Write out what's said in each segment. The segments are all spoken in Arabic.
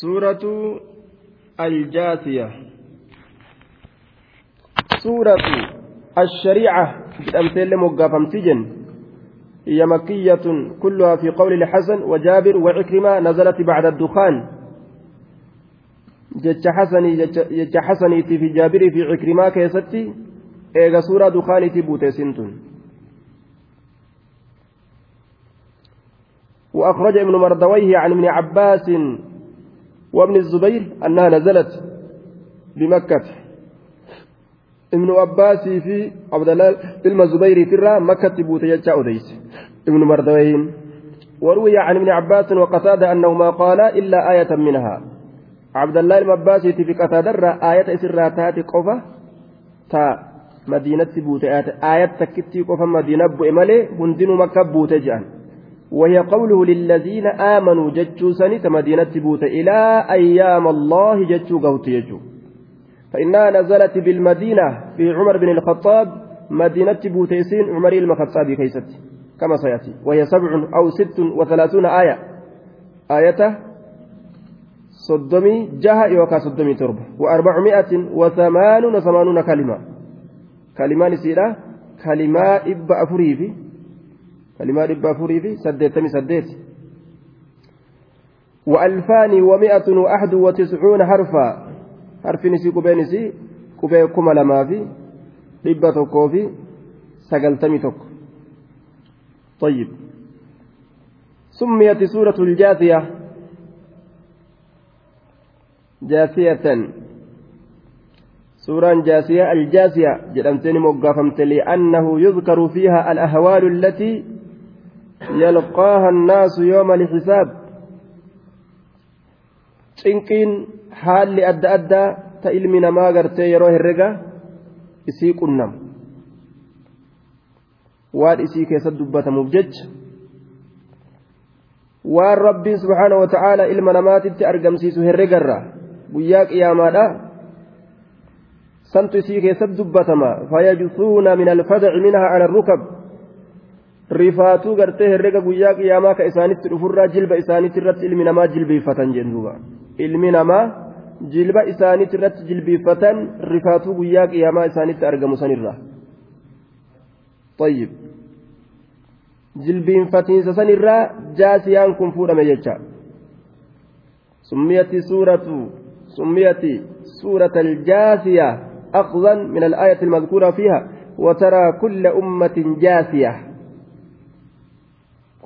سورة الجاثية. سورة الشريعة. بالأمثال مقافم سجن. هي مكية كلها في قول الحسن وجابر وعكرمة نزلت بعد الدخان. جج حسني جج حسني في جابر في عكرمة كيستي. إيغا سورة دخاني بوتيسنتون وأخرج ابن مردويه عن ابن عباس وابن الزبير أنها نزلت بمكة. ابن عباس في عبد الله علم الزبير ترى مكة بوتيجا أوديس. ابن مردويه وروي عن ابن عباس وقتادة أنه ما قال إلا آية منها. عبد الله المباس في قتادة آية إسرها تاتي قفة تا مدينة بوتي آية تكتي قفة مدينة بؤملي هندن مكة بوتجان وهي قوله للذين آمنوا جتشو سنة مدينة بوت إلى أيام الله جتشو قوت يجو. فإنها نزلت بالمدينة في عمر بن الخطاب مدينة بوتيسين عمر المخطاب كيست كما سيأتي. وهي سبع أو ست وثلاثون آية. آية صدمي جهة يوكا صدمي تربة. وأربعمائة وثمان وثمانون كلمة. كلمان سيرة كلمة إب أفريفي. كلمات dhibba afurii fi saddeettamii saddeet وألفان ومائة وأحد وتسعون حرفا. حرف نسي قبين نسي قبين كما لما في tokkoo fi sagaltamii tokko طيب. سميت سورة الجاثية. جاثية. سورة جاثية الجاثية. جرمتني مقافمت لأنه يذكر فيها الأهوال التي يلقاها الناس يوم الحساب cinqiin haalli adda addaa ta ilmi namaa gartee yeroo herrega isii qunnamu waan isii keessatti dubbatamuuf jecha waan rabbiin subhaanahu wa ta'aala ilma namaatitti argamsiisu herregarra guyyaa qiyaamaadha santu isii keessatti dubbatama fayajsuuna min alfadaci minhaa ala rukab rifaatuu gartee herrega guyyaa qiyaamaa ka isaanitti dhufurraa jilba isaanitti irratti ilmi namaa jilbeeffatan jenduuba ilmi namaa jilba isaanitti irratti jilbeeffatan rifaatuu guyyaa qiyaamaa isaanitti argamu sanirra طيب jilbiinfatiinsa sanirraa jaasiyaan kun fuudhame jecha summiyati suuratu summiyati suurata aljaasiya أخذا من الآية المذكورة فيها وترى كل أمة جاثية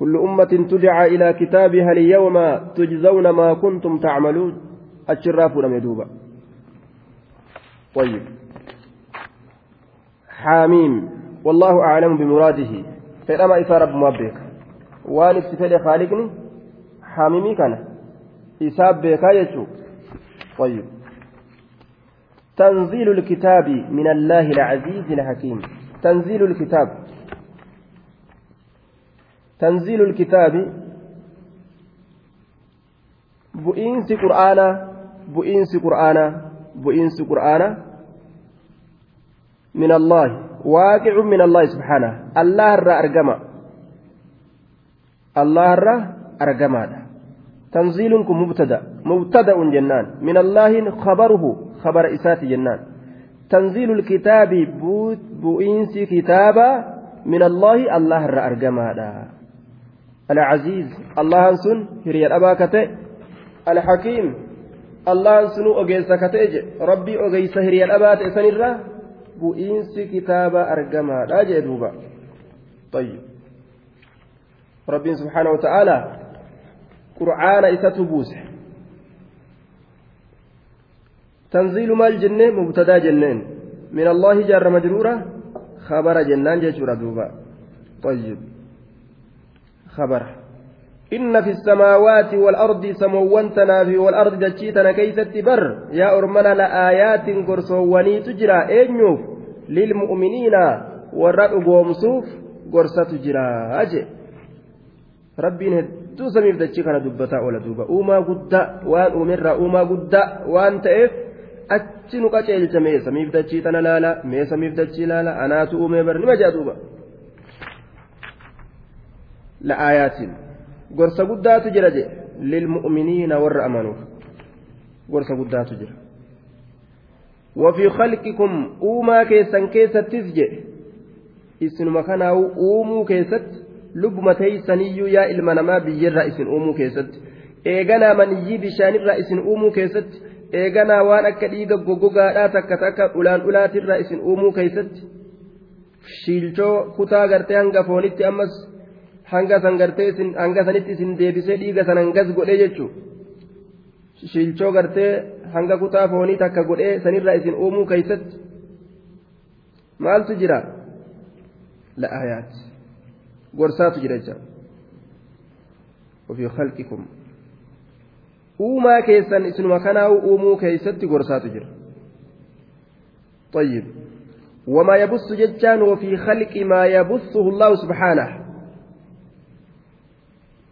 كل أمة تدعى إلى كتابها اليوم تجزون ما كنتم تعملون. الشراف لم يدوب طيب. حاميم. والله أعلم بمراده. فإنما إسا رب مبيك. وأن اتفل خالقني. حاميمي كان. إساب يجو. طيب. تنزيل الكتاب من الله العزيز الحكيم. تنزيل الكتاب. تنزيل الكتاب. بؤينس قرآنا بؤينس قرآنا بؤينس قرآنا من الله واقع من الله سبحانه. الله الرا أرجما الله الرا أرجما تنزيلكم مبتدأ مبتدأ جنان. من الله خبره خبر إسات جنان. تنزيل الكتاب بؤينس كتابا من الله الله الرا أرجما العزيز الله سن هري الأبا كتئ الحكيم الله سن أجيس كتئ ربي أجيس هري الأبا تئسن الرا بؤينس كتاب أرجما لا جدوبا طيب. ربي سبحانه وتعالى قرآن إستبوس تنزيل مال جنة مبتدا جنين من الله جار مجرورة خبر جنان جيشورة دوبا. طيب. خبر إن في السماوات والأرض سموان تنافي والأرض دجيتنا كيست بر يا أرمنا لآيات قرصواني تجرى أينيوف للمؤمنين والرأي قومسوف قرصة تجرى أجي rabbiin hedduu samiif dachii kana dubbataa oola duuba uumaa guddaa waan uumerraa uumaa guddaa waan ta'eef achi nu qaceelcha mee samiif dachii tana laala mee samiif dachii laala anaatu uumee bar la'aayaatiin gorsa guddaatu jira je lilmu'miniina warra amanuuf gorsa guddaatu jira وفي خلقكم uumaa keessan keessattis jedhe isinuma kanaa'u uumuu keessatti lubbuma teeysaniyyuu yaa ilma namaa biyyarraa isin uumuu keessatti eeganaa maniyyii bishaanirraa isin uumuu keessatti eeganaa waan akka dhiiga goggogaadhaa takka takka ulaan ulaatirraa isin uumuu keessatti shiilchoo kutaa gartee hanga foonitti ammas hanga san gartee hanga sanitti isin deebisee dhiiga san hangas godhee jechuudha shiilchoo gartee hanga kutaa foonii takka godhee sanirraa isin uumuu keessatti maaltu jira la'aayaati gorsaatu jira jecha ofii khalqikum uumaa keessan isinuma kanaa uumuu keessatti gorsaatu jira طيب وما يبث جتان وفي خلق ما يبثه الله سبحانه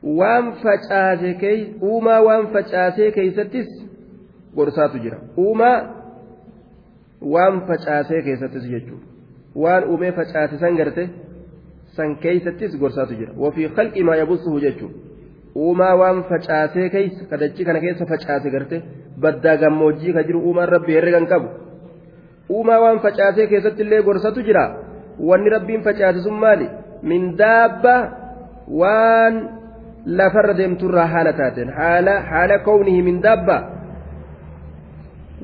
waan facaase uumaa waan facaasee keeysattis gorsaatu jira. Uumaa waan facaasee keessattis jechuudha. Waan uumee facaase san garte san keeysattis gorsaatu jira. Wafii khalqi maa yabussuhu jechuudha. Uumaa waan facaasee keeysa kadachii kana keessa facaase garte baddaa gammoojjii ka jiru uumaan rabbi herregan qabu. Uumaa waan facaasee keessatti illee gorsatu jira. Wanni rabbiin facaase sun maali? Min daabba waan lafarra deemturraa haala taateen haala haala kownihi min daabba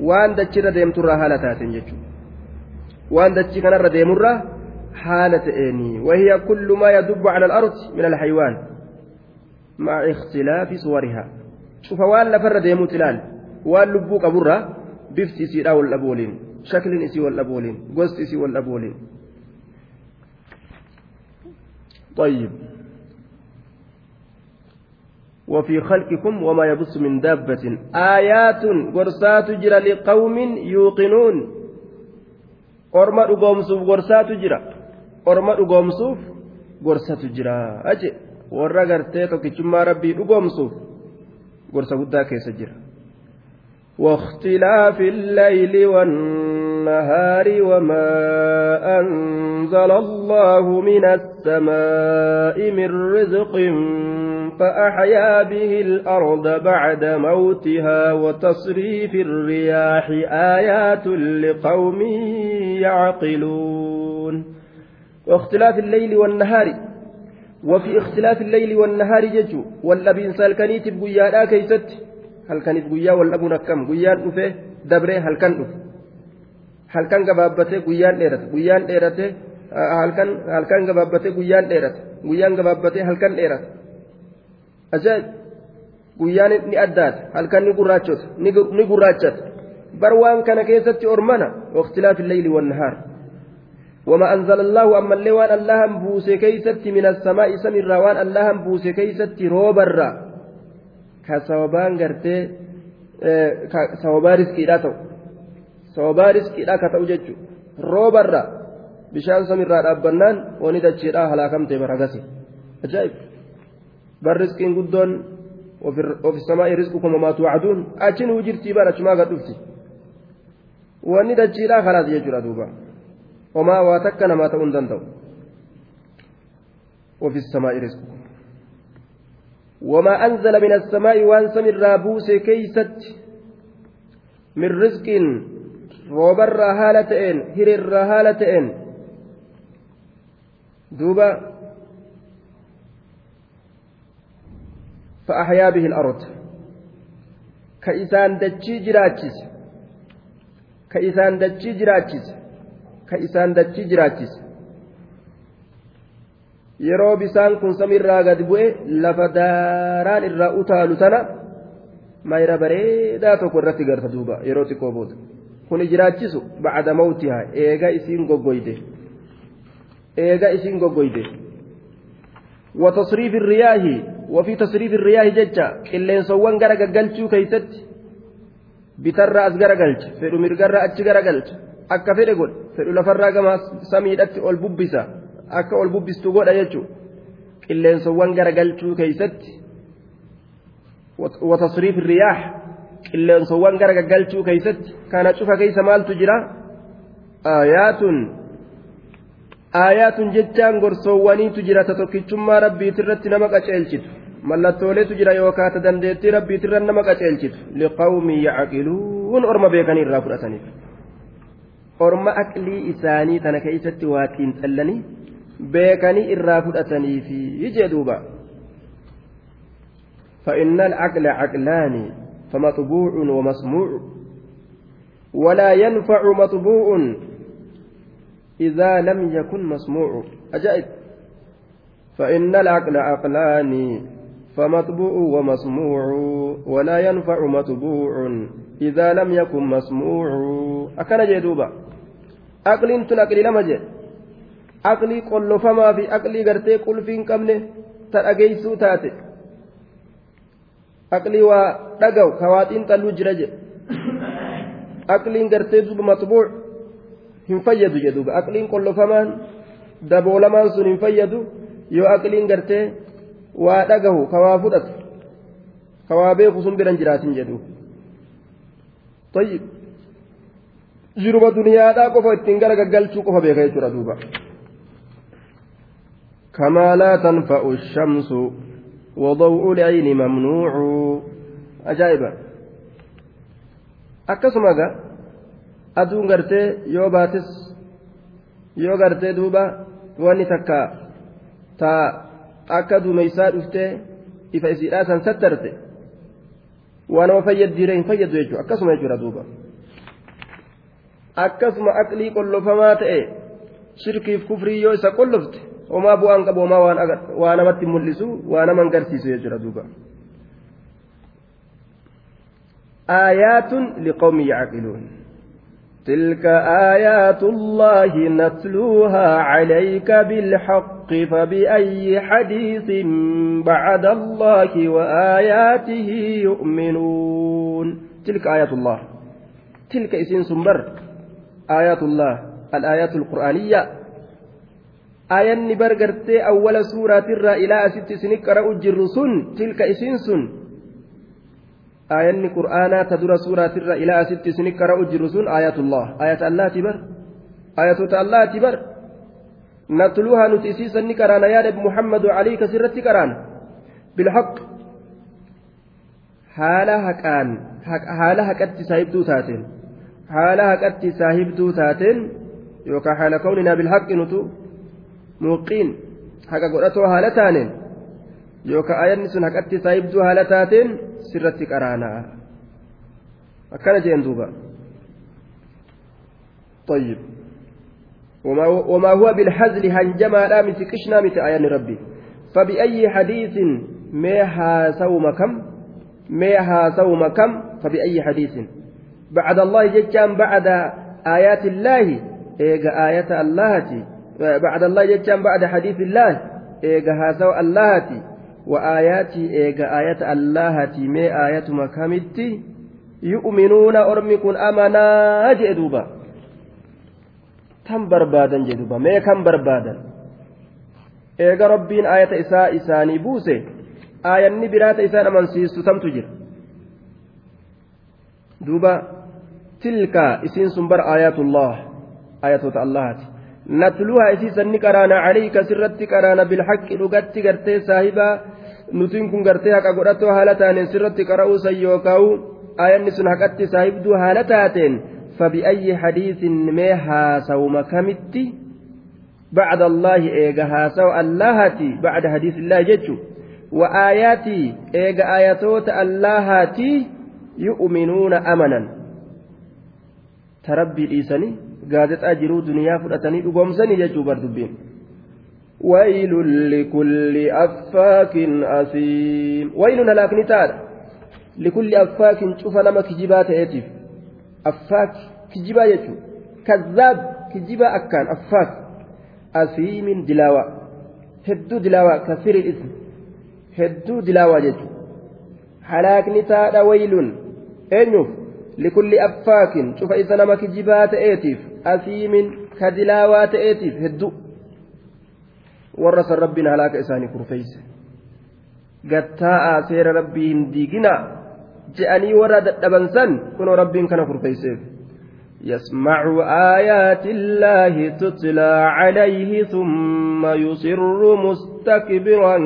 waan dachirra deemturraa haala taateen jechuudha waan dachii kanarra deemurraa haala ta'eenii wahiya kullu maa yadubbu cala al-ardi min alxaywaan maca ikhtilaafi suwarihaa cufa waan lafarra deemuut ilaal waan lubbuu qaburraa bifti isiidhaa wal dhabu waliin shakliin isii wal dhabu waliin gosti isii wal dhabu waliin طيب وفي خلقكم وما يبث من دابة. آيات قرصات جرى لقوم يوقنون. أرمى أقومسوف قرصات جرى. أرمى أقومسوف قرصات جرى. أجي. warra gartee tokkichummaa rabbii dhugoomsuuf gorsa guddaa keessa jira واختلاف الليل والنهار. وما أنزل الله من السماء من رزق فأحيا به الأرض بعد موتها وتصريف الرياح آيات لقوم يعقلون. واختلاف الليل والنهار. وفي اختلاف الليل والنهار ججو. والأبين سالكنيت بقيادا كيست؟ هل كانت قيا والأبون كم؟ قيان أفه دبره هل كان ديرت قيان ديرته هل كان هل كان قبابته قيان ديرت قيان قبابته هل كان ديرت ajaa'ib guyyaan ni addaata halkan ni gurraachota ni gurraachata bar waan kana keessatti ormana واختلاف الليل والنهار وما أنزل الله أما اللي وان الله بوسي كيست من السماء سمر وان الله بوسي كيست روبرا كسوبان قرتي سوبا رزقي لا تو سوبا رزقي لا كتو ججو روبرا بشان سمر رابنان وندتشي لا هلاكمتي برغسي أجائب بل رزق قدون وفي السماء رزقكم وما توعدون أجن وجرتي بان أجما قد أفتي وأني دجيلا خلاص يجرى دوبا وما واتكنا ما تؤن دندو وفي السماء رزقكم وما أنزل من السماء وأنسى من رابوس كيست من رزق roobarraa haala ta'een hiriirraa haala ta'een. Duuba. Fa'aaxyaa bihin aroota ka isaan dachii jiraachise ka isaan dachii jiraachise ka isaan dachii jiraachise yeroo bisaan kun samiirraa gad bu'e lafa daaraan irraa utaalu tana mayra bareedaa tokko irratti garta duuba yeroo xiqqoo booda. Kuni jiraachisu bacda mawtihaa eega isiin goggoyde eega isiin goggoyde وتصريف الرياح وفي تصريف الرياح ججا قلين سوان غرا غلچو كيست غرا غلچ فدو مرغرا اچ غرا غلچ akka fedhe godhe fedhu lafarraa gama samiidhatti ol bubbisa akka ol bubbistu godha jechuudha qilleensawwan garagalchuu keeysatti watasriif riyaax qilleensawwan garagalchuu keeysatti kana cufa keeysa maaltu jira aayaatun aayaatun jechaan gorsoowwaniitu jira ta tokkichummaa rabbiitirratti nama qaceelchitu mallattooleetu jira yookaan ta dandeettii rabbiitirra nama qaceelchitu liqawmi yacqiluun orma beekanii irraa fudhataniif orma aqlii isaanii tana keessatti waa xiinxallanii beekanii irraa fudhataniifi jee duuba فإن العقل عقلان فمطبوع ومسموع. ولا ينفع مطبوع إذا لم يكن مسموع. أجائب. فإن العقل عقلان فمطبوع ومسموع. ولا ينفع مطبوع إذا لم يكن مسموع. أكن جدوبا أقل تنقل لما جد أقلي قل فما في أقلي قرتي قل فين كمنه. تأجيسو تاتي. أقلي ودقوا كواتين تلو جرج أقلي قرتي دوب مطبوع hin fayyadu jedhuuba aqliin qollofamaan daboolamaan sun hin fayyadu yoo aqliin gartee waa dhagahu ka waa fudhatu ka waa beeku sun biran jiraatin jedhu tayyib jiruma duniyaadhaa qofa ittiin gara gaggalchuu qofa beeka jechuudha duuba كما لا تنفع الشمس وضوء العين ممنوع أجائبا akkasuma ga aduun gartee yoo baates yoo gartee duuba wanni takka taa akka duumeysaa dhuftee ifa isiidhaa san sattarte waa nama fayyaddiire hin fayyadu jechuudha akkasuma jechuudha duuba akkasuma aqlii qollofamaa ta'e shirkiif kufrii yoo isa qollofte homaa bu'aan qabu homaa waa namatti mul'isu waa nama agarsiisu jechuudha duuba. آيات لقوم يعقلون. تلك آيات الله نتلوها عليك بالحق فبأي حديث بعد الله وآياته يؤمنون. تلك آيات الله. تلك اسم سنبر. آيات الله. الآيات القرآنية. آية نبر أول سورة الرا إلى ست سنين قرأ تلك اسم سن aayanni qur'aanaa ta dura suuraatirra ilaa asitti isin qara'u jirru sun aayatullah ayata allaati bar ayatota allaati bar natluuha nuti isiisan ni qaraana yaa nabi muhammadu alii kasirratti qaraana bilhaq haala haqaan haala haqatti saahibduu taateen haala haqatti saahibduu taateen yookaan haala kawninaa bilhaqi nutu muuqiin haqa godhatoo haala taaneen yookaan ayanni sun haqatti saahibduu haala taateen sirratti qaraanaa akkana jeen duuba طيب. وما, وما هو بالحزل هنجما لا مت قشنا مت آيان ربي. فبأي حديث ميها سوم كم ميها سوم كم فبأي حديث؟ بعد الله جتان بعد آيات الله إيجا آية الله بعد الله جتان بعد حديث الله إيجا هاسو الله وآياتي إيجا آية الله مي آية مكامتي يؤمنون أرمكن biraata isaan amansiistu tamtu jira duuba tilka isiin sun bar aayatullah ayatoota allahaati natluha isii sanni qaraana calayka sirratti qaraana bilxaqi dhugatti gartee saahiba. Nutiin kun gartee haqa godhatoo haala taaneen sirratti qara'uu san yookaa'u ayanni sun haqatti saahibduu haala taateen fabi'ayyi hadiisin mee haasawuma kamitti? Bacda allaahi eega haasawu allaahati bacda hadiisillaahi jechu. Wa aayaatii eega aayatoota allaahaatii yu'minuuna amanan. أمنا تربي إيساني قادت أجروا دنيا فرأتني أقومسني جتشو بردبين ويل لكل أفاك أثيم ويل هلاك نتار لكل أفاك شوف نمك جبات إيتف affaak kijibaa jechuun kazzaab kijibaa akkaan affaak asiimin dilaawaa hedduu dilaawaa kasirin ismi hedduu dilaawaa jechuun halaakni taadha waylun eenyuuf nama kijibaa ta'eetiif asiimin ka dilaawaa ta'eetiif hedduu warra san rabbiin halaaka isaanii kurfeeyse gattaa'aa seera rabbii hin diiginaa je'anii warra dadhaban san kunoo rabbiin kana kurfeeyseef يسمع آيات الله تتلى عليه ثم يصر مستكبرا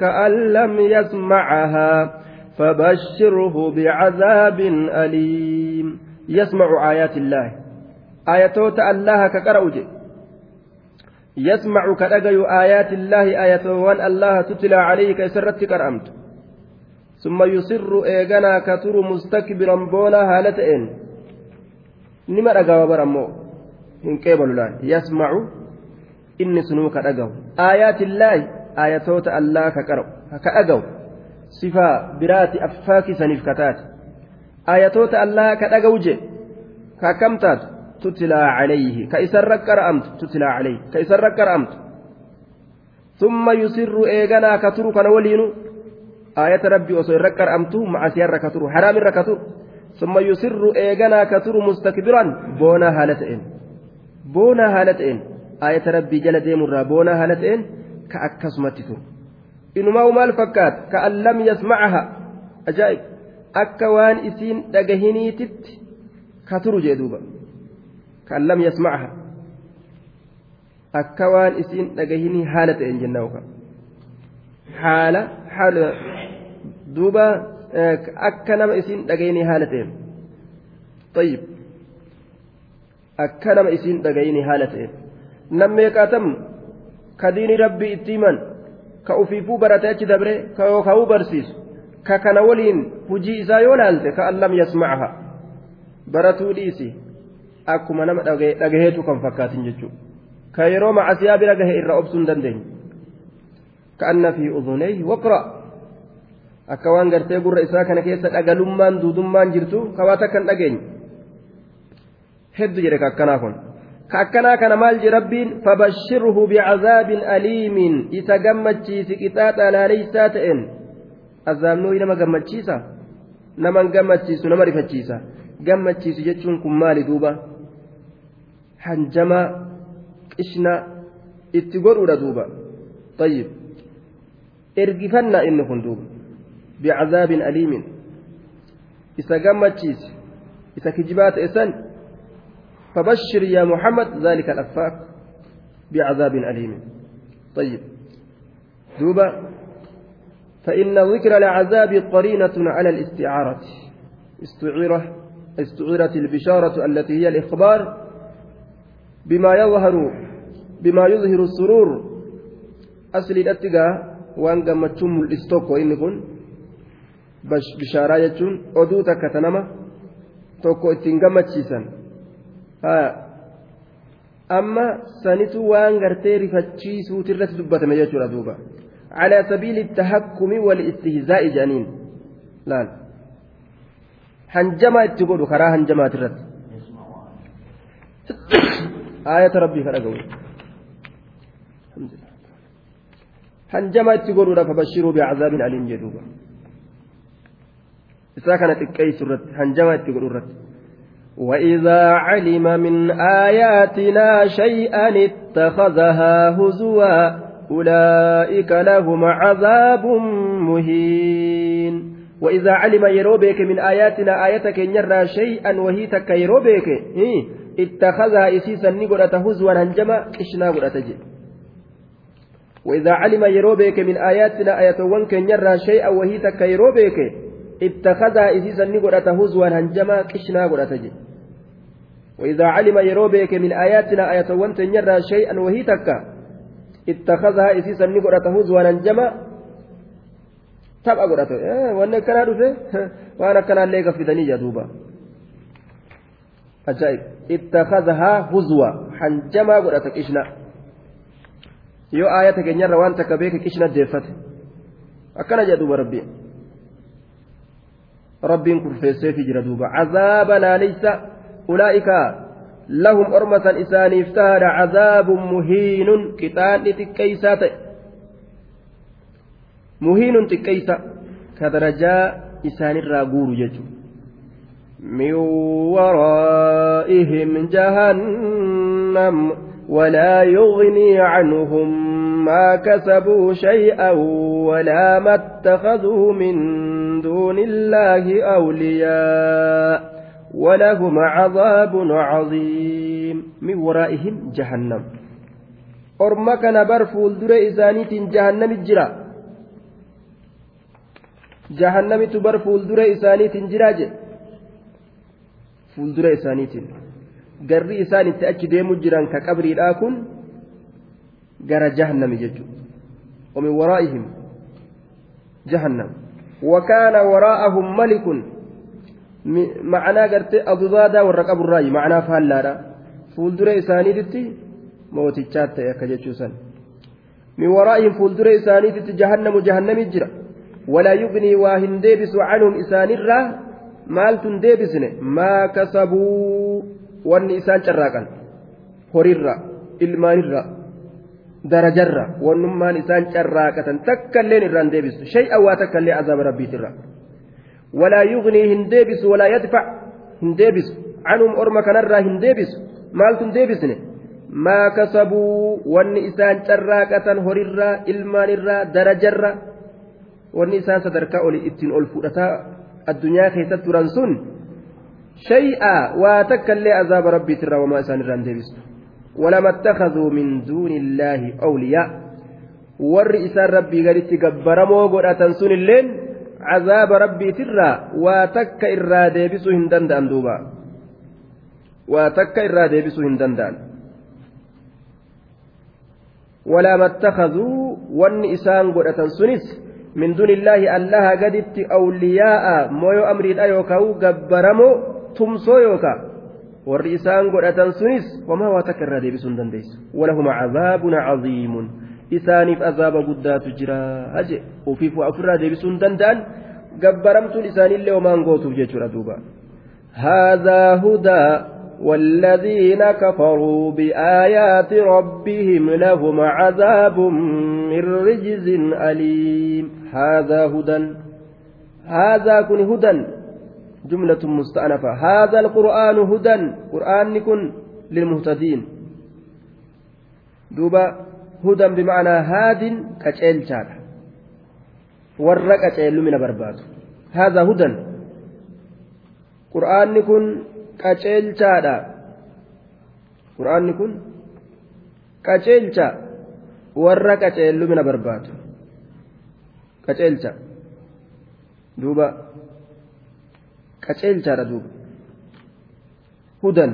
كأن لم يسمعها فبشره بعذاب أليم. يسمع آيات الله. آياتوت الله كقرأوجه يسمع كدغيو آيات الله. آياتوان الله تتلى عليه كيسرت كرأمت. ثم يصر إيغانا كتر مستكبرا بونا هالتين نما رقاوا برمو. إن كيبل لا يسمع. إني سنوك رقاو آيات الله. آياتوت الله كقرأ. كأقاو صفة برات أفاك سنف كتات آياتوت الله كأقاو جي ككمتات تتلى عليه كإسر كرأمت تتلى عليه كإسر كرأمت ثم يصر إيغانا كتر كان ولينو آية ربي وصير ركر أمتو مع سير ركتر حرام ركتر ثم يسر إيغانا كتر مستكبرا بونا هالتين بونا هالتين آية ربي جل ديمرا بونا هالتين كأكسمت إنما مال فكات كأن لم يسمعها أجائب akka waan isiin dhagahiniititti ka turu jee duuba kan lam yasmacha akka waan isiin dhagahinii haala ta'een jennaa haala haala duuba akka nama isiin dhagayni haala ta'een طيب akka nama isiin dhagayni haala ta'een nam meeqaatam ka diini rabbii itti ka ufiifuu baratee achi dabre ka yookaan barsiisu ka kana waliin hujii isaa yoo laalte ka allam yasmacaha baratuu dhiisi. Akkuma nama dhagaheetu kan fakkaatin jechuudha ka yeroo macasiyaa bira gahe irra obsuu hin dandeenye. Ka anna fi udunayhi waqra. Akka waan gartee gurra isaa kana keessa dhagalummaan duudummaan jirtu kawaa takka hin dhageenye. Hedduu jedhe ka akkanaa kun. ka akkanaa kana maal je rabbiin fabashirhu bicazaabin aliimiin isa gammachiisi qixaaxa laaleysaa ta'een azaabnuu nama gammachiisa naman gammachiisu nama rifachiisa gammachiisu jechuun kun maali duuba hanjama qishna itti godhuudha duuba طيب ergifannaa inni kun duuba بعذاب أليم إذا قمتشيس إذا كجبات إسان فبشر يا محمد ذلك الأفاك بعذاب أليم. طيب. دوبا. فإن ذكر العذاب قرينة على الاستعارة. استعيرة استعيرت البشارة التي هي الإخبار بما يظهر بما يظهر السرور. أصل الأتقى وأن قمتشم الإستوك وإن كن ta nama tokko ittiin gammachiisan amma sanitu waan gartee rifachiisuuti irratti dubbatame jechuudha duuba على سبيل التهكم والاستهزاء جانين لا هنجما تقول كرا هنجما ترد آية ربي فرقوا هنجما تقول فبشروا بعذاب أليم جدوبا isaa kana xiqqeessu irratti hanjama itti godhu irratti وإذا علم من آياتنا شيئا اتخذها هزوا أولئك لهم عذاب مهين وإذا علم يروبك من آياتنا آيتك يرى شيئا وهي تك يروبك اتخذها إسيسا نقرة هزوا هنجما إشنا قرة وإذا علم يروبك من آياتنا آية وانك يرى شيئا وهي تك يروبك اتخذها إذا نقرأت هزوا هنجما كشنا قرأت وإذا علم يروبك من آياتنا آية وانت نرى شيئا وهي تكا اتخذها إذا نقرأت هزوا هنجما تبقى قرأت إيه وأنا كان هذا وأنا كان الليك في دنيا دوبا. أجائب. اتخذها هزوا. هنجما قرأت كشنا yoo aayata keenyarra waan takka beeke qishna deeffate akkana jedhuuba rabbiin rabbiin kurfeesseefi jira duuba cazaaba laaleysa ormatan isaaniif tahaadha cazaabun muhiinun qixaanni xiqqeeysaa ta'e muhiinun xiqqeeysa ka darajaa isaanirraa guuru jechuudha من ورائهم جهنم ولا يغني عنهم ما كسبوا شيئا ولا ما اتخذوا من دون الله أولياء ولهم عذاب عظيم. من ورائهم جهنم. أرمك نبر فولدر إسانيت جهنم الجرا. جهنم تبر فولدر إسانيت جراج فولدر إسانيت garri isaan itti achi deemu jiran ka qabriidhaa kun ومن ورائهم جهنم. وكان وراءهم ملك معنى قرت أضدادا والرقب الرأي معنى فهلادا فولدر إسانيتي موتيشات يكجتشوسا من ورائهم فولدر إسانيتي جهنم جهنم جرا ولا يغني واهن ديبس عنهم إسان الرا مالت ديبسن ما كسبوا وان إسان شراقا هريرا إلمانirra darajarra. Wannummaan isaan carraaqatan takka illeen irraan deebisu. Shay'an waa takka illee azaaba rabbiitirra. ولا يغني هندبس ولا يدفع هندبس عنهم أرمى كنرى هندبس مالت هندبسن ما كسبوا. والنسان شراكة هررا إلمانرا درجرا. والنسان صدركا أولي إتن ألفؤتا الدنيا كيست ترنسون شيئا واتكل عذاب ربي ترى وما إسان الران ديبس. ولما اتخذوا من دون الله أولياء. warri isaan rabbii gaditti gabbaramoo godhatan sun illeen hin danda'an duuba waa takka irraa deebisuu hin danda'an walaa mattakazuu wanni isaan godhatan sunis min dunillaahi allaha gaditti awliyaa'a moyo amriidha yookaan gabbaramoo tumsoo yookaan warri isaan godhatan sunis wamaa waa takka irraa deebisuu hin dandeessu walahuma cazaabun caziimun isaaniif azaaba guddaatu jira haje ofiif waa ofirraa deebisuu hin danda'an gabbaramtuun isaaniillee homaan gootuuf jechuudha duuba هذا هدى والذين كفروا بآيات ربهم لهم عذاب من رجز أليم هذا هدى هذا كن هدى جملة مستأنفة هذا القرآن هدى قرآن كن للمهتدين دوبا هدى بمعنى هاد كتشيل شاد ورق كتشيل من برباد. هذا هدى. قرآن كن كتشيل شاد قرآن كن كتشيل شاد ورق كتشيل من برباد. كتشيل شاد دوبا. كتشيل شاد دوبا. هدى.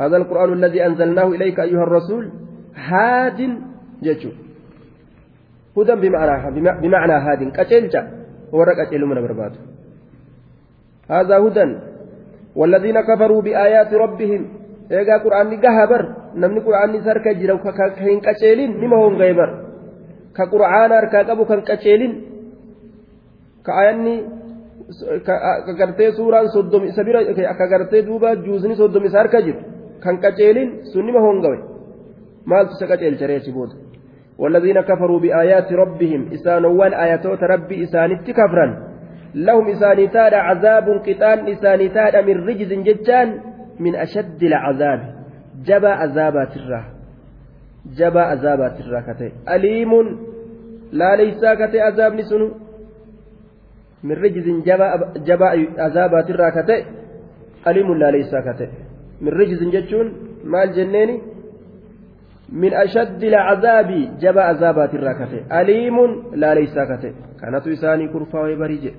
هذا القرآن الذي أنزلناه إليك أيها الرسول. جتشو هدى بمعنى بمعنى هاد كتلجا ورق أتلو من برباد هذا هدى والذين كفروا بآيات ربهم إيجا قرآن قهبر نمني قرآن سرك جرو كهين كتلين نما هم غيبر كقرآن أركا قبو كان كتلين كآياني kagartee suuraan soddomi isa bira kagartee duuba juusni soddomi isa harka jiru kan qaceelin sun nima hongawe maaltu isa qaceelchareechi booda والذين كفروا بآيات ربهم إسانوان آياتوت ربي إسانت كفرا لهم إسانتان عذاب قتال إسانتان من رجز ججان من أشد العذاب. جبا عذابات الراه جبا عذابات الراه كتي. أليم. لا ليس كتي عذاب نسنو. من رجز جبا جبا عذابات الراه كتي. أليم لا ليس كتي. من رجز ججون مال جنيني. من أشد العذاب جبا عذابات الراكته أليم لا ليس كته كانت يساني كرفا ويبريج.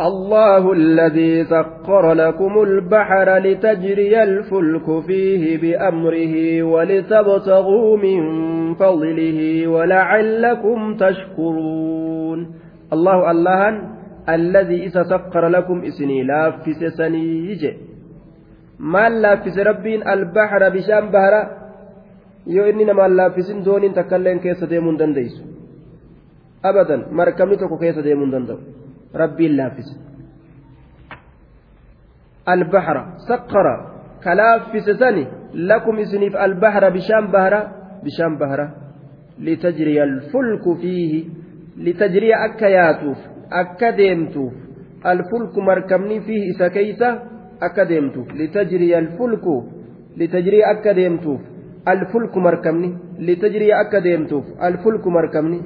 الله الذي سخر لكم البحر لتجري الفلك فيه بأمره ولتبتغوا من فضله ولعلكم تشكرون. الله الله الذي إذا سخر لكم إسني لافس سنيج ما لافس ربين البحر بشام بهرة؟ Yoo inni namaan laaffisin dooniin takkailleen keessa deemuu hin dandeessu abadan markabni tokko keessa deemuu hin danda'u rabbiin laaffise albahra saqqara ka laaffise sani lakum isiniif albahra bishaan bahara bishaan bahara litajriya alfulku fiihi litajriya akka yaatuuf akka deemtuuf isa keeysa akka deemtuuf litajriya alfulku litajriya akka deemtuuf markabni litajrii akka deemtuuf alfulku markabni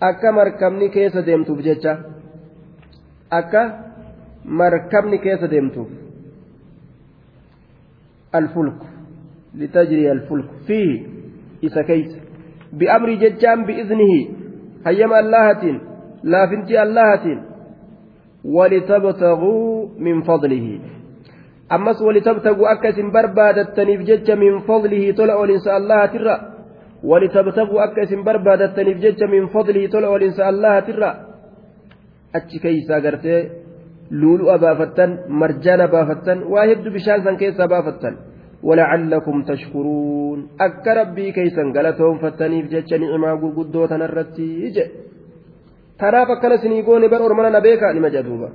akka markabni keessa deemtuuf jecha akka مركبني كيس ديمتوف الفلك لتجري الفلك فيه إسا كيس بأمر ججام بإذنه هيما اللهة لا فنتي اللهة ولتبتغوا من فضله أمس ولتبتغوا أكس بربادتني بجج من فضله طلع الإنسان الله ترى. ولتبتغوا أكس بربادتني بجج من فضله طلع الإنسان الله ترى. أتش كيسا قرتي لولو أبافتن مرجان أبافتن واهد بشان سن كيسا أبافتن ولعلكم تشكرون. أك ربي كيسا قالتهم فتني بجج نعما قدوة نرتي tanaaf akkana sinii goone bar ormana na beekaa nima jedhuuba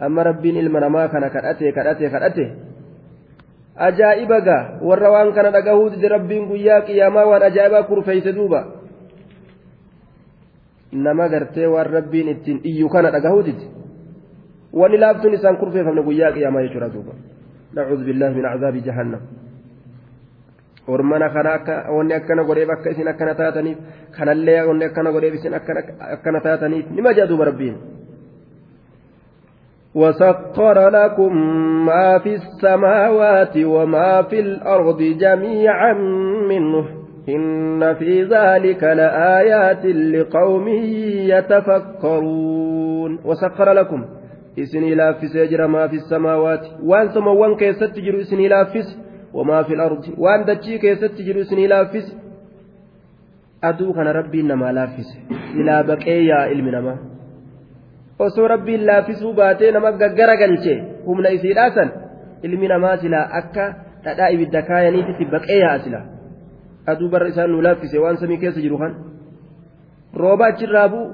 amma rabbiin ilma namaa kana kadhate kadhate kadhate ajaa'iba gaa warra waan kana dhagahuu dide rabbiin guyyaa qiyaamaa waan ajaa'ibaa kurfeeyse duuba nama gartee waan rabbiin ittiin iyyu kana dhagahuu dide wani laaftuun isaan kurfeeffamne guyyaa qiyaamaa jechuudha duuba nacuudhu billaahi min cazaabi jahannam ormana kana akka wanni akkana godheef akka isin akkana taataniif kanallee wanni akkana godheef isin akkana taataniif nima jedhu rabbiin وسخر لكم ما في السماوات وما في الأرض جميعا منه. إن في ذلك لآيات لقوم يتفكرون. وسخر لكم. إسني لافس يجرى ما في السماوات. وأنتم وان كيست تجروا إسني لافس وما في الأرض. وأن دتشي كيست تجروا إسني لافس أدو كان ربي نما لافس. إلى بقية علم نما. Osoo rabbiin laaffisuu baatee nama gaggara galche humna isiidhaa san ilmi namaa silaa akka dhadhaa ibidda kaayaniititti baqee yaa'a sila aduu barra isaan nu laaffise waan samii keessa jiru kan. Rooba achirraa bu'u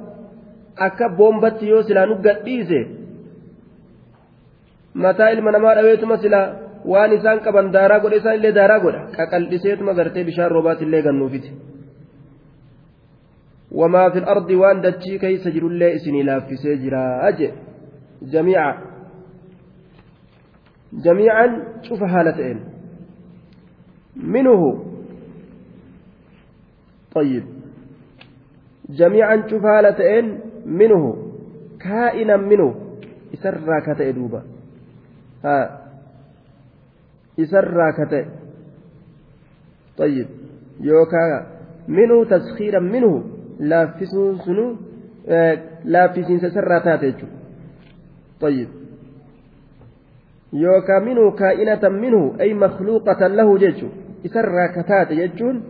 akka boombatti yoo silaa nu gadhiise mataa ilma namaa dhaweetuma silaa waan isaan qaban daaraa godhe isaan illee daaraa godha. Qaqal'iseetuma gartee bishaan roobaatti illee. وما في الأرض وان دتشي كيس جرو الله إسني لا في سجرا. أجل جميعا. جميعا شوف هالتين منه. طيب. جميعا شوف هالتين منه. كائنا منه. إسرى كتئ دوبا. ها. إسرى كتئ. طيب. يوكا. منه تسخيرا منه. laaffisuun sunu laaffisiinsa sarraa taate jechuudha. Yookaan minuu kaa'inatan minuu ay makluuqatan lahu jechu isarraa ka taate jechuun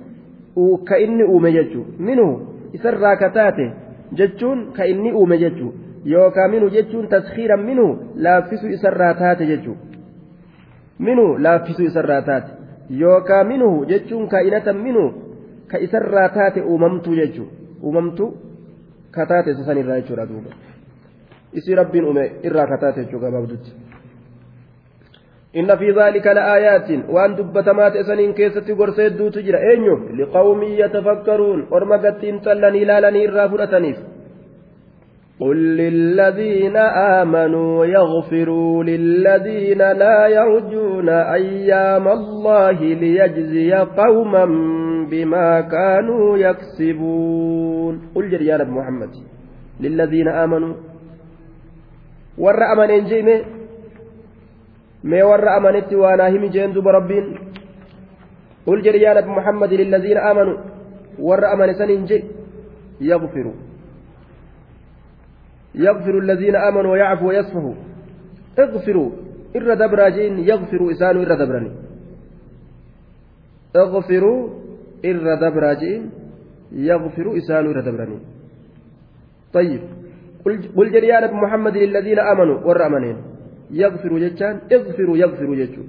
ka inni uume jechuudha. Minuu isarraa ka taate jechuun ka inni uume jechuudha. Yookaan minhu jechuun taskiiran minhu laaffisuu isarraa taate jechuudha. Minhu laaffisuu isarraa taate. Yookaan minhu jechuun kaa'inatan minhu ka isarraa taate uumamtuu jechuudha. uumamtu kataate isa san irraa jechuudha duuba isii rabbiin uume irraa kataate jechuudha gabaabdutti إن في ذلك لآيات وأن دبتمات إسنين كيست قرسيد دوت جرا أينيو لقوم يتفكرون أرمقت تلني لالني الرافلتنيف قل للذين آمنوا يغفروا للذين لا يرجون أيام الله ليجزي قوما بما كانوا يكسبون. قل يا محمد للذين آمنوا ور أمن إنجيمه ما ور أمنت وأنا هم جين دوب ربين. قل جري يا محمد للذين آمنوا ور أمن سننجي يغفروا. يغفر الذين آمنوا ويعفو ويصفحوا. اغفروا إر دبراجين يغفروا إسانوا إر دبرني. اغفروا إر دبراجين يغفروا إسانوا إر دبرني طيب قل جريان محمد للذين آمنوا ور أمنين يغفروا جتان اغفروا يغفروا جتو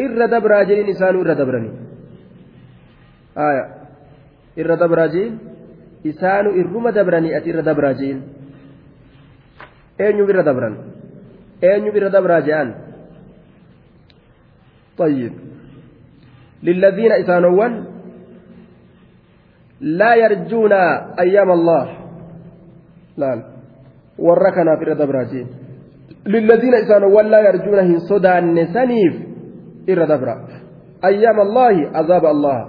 إر دبراجين إسانوا إر دبرني آية إر دبراجين إسانوا إرما دبرني أتي إر دبراجين eenyu bira dabran eenyu bira dabraa je'an طيب للذين إسانوان لا يرجون أيام الله. لا وركنا في الردبراجي للذين إسانوان لا يرجون هن صدى النسانيف الردبرا أيام الله عذاب الله.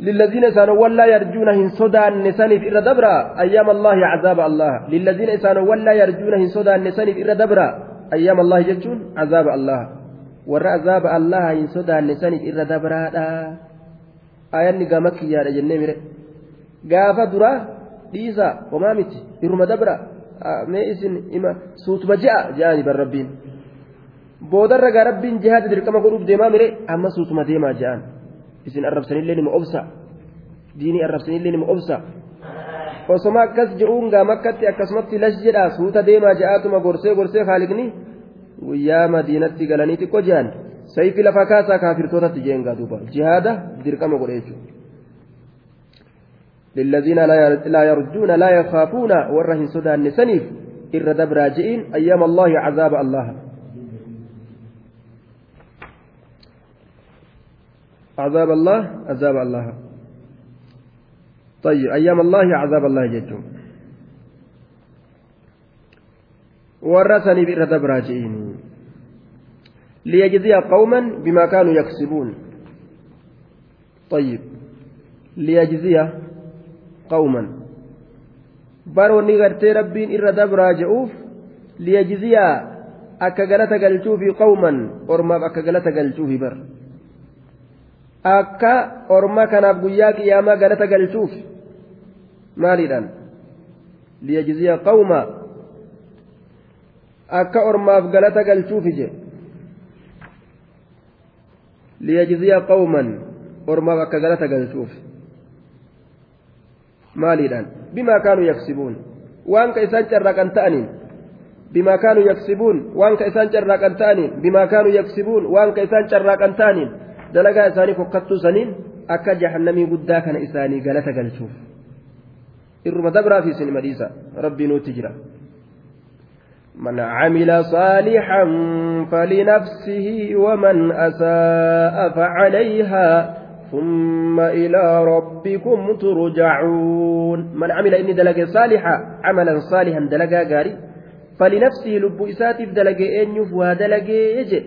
للذين إسانوا ولا يرجون هن صدى النسان في إر دبرا أيام الله عذاب الله. للذين إسانوا ولا يرجون هن النسان في إر دبرا ayyaama allahi jechuun azaaba allaha warra azaaba allaha hin sodaanne saniif irra dabraadha ayanni gama kiyyaadha jennee mire gaafa duraa dhiisa homaa miti irruma dabra mee isin ima suutuma ji'a je'ani bar rabbiin boodarra gaa rabbiin jihaada dirqama godhuuf deemaa mire amma suutuma deemaa je'an isin arrabsanillee nima obsa diinii arrabsanillee nima obsa osoma akkas je'uun gaa makkatti akkasumatti lash jedha suuta deemaa je'aatuma gorsee gorsee haaliqni guyyaa madiinatti galanii xiqqoo je'an sayfi lafa kaasaa kaafirtootatti jeengaa duuba jihaada dirqama godhe jechuudha. للذين لا يرجون لا يخافون ورهن سدان سنيف إر دبر جئين أيام الله عذاب الله. عذاب الله عذاب الله. طيب أيام الله عذاب الله جدهم ورثني بئر راجعين ليجزي قوما بما كانوا يكسبون. طيب ليجزي قوما baroonni gartee rabbiin irra dabraa je'uuf liyajziyaa akka galata galchuufi qawman ormaaf akka galata galchuufi bar akka orma kanaaf guyyaa qiyaamaa galata galchuuf maaliidhaan liyajziya qawma akka ormaaf galata galchuufi je liyajziya qawman ormaaf akka galata galchuuf maaliidhaan bimaa kaanuu yaksibuun waan ka isaan carraaqan ta'aniin bimaa kaanuu yaksibuun waan ka isaan carraaqan ta'aniin bimaa kaanuu yaksibuun waan ka isaan carraaqan ta'aniin dalagaa isaanii fokkattuu saniin akka jahannamii guddaa kana isaanii galata galchuuf irruma dabraa fi isin madhiisa rabbii nuutti jira من عمل صالحا فلنفسه ومن أساء فعليها ثم إلى ربكم ترجعون من عمل إني دلق صالحا عملا صالحا دلقا قاري فلنفسه لب إساتف دلق إنيف ودلق يجي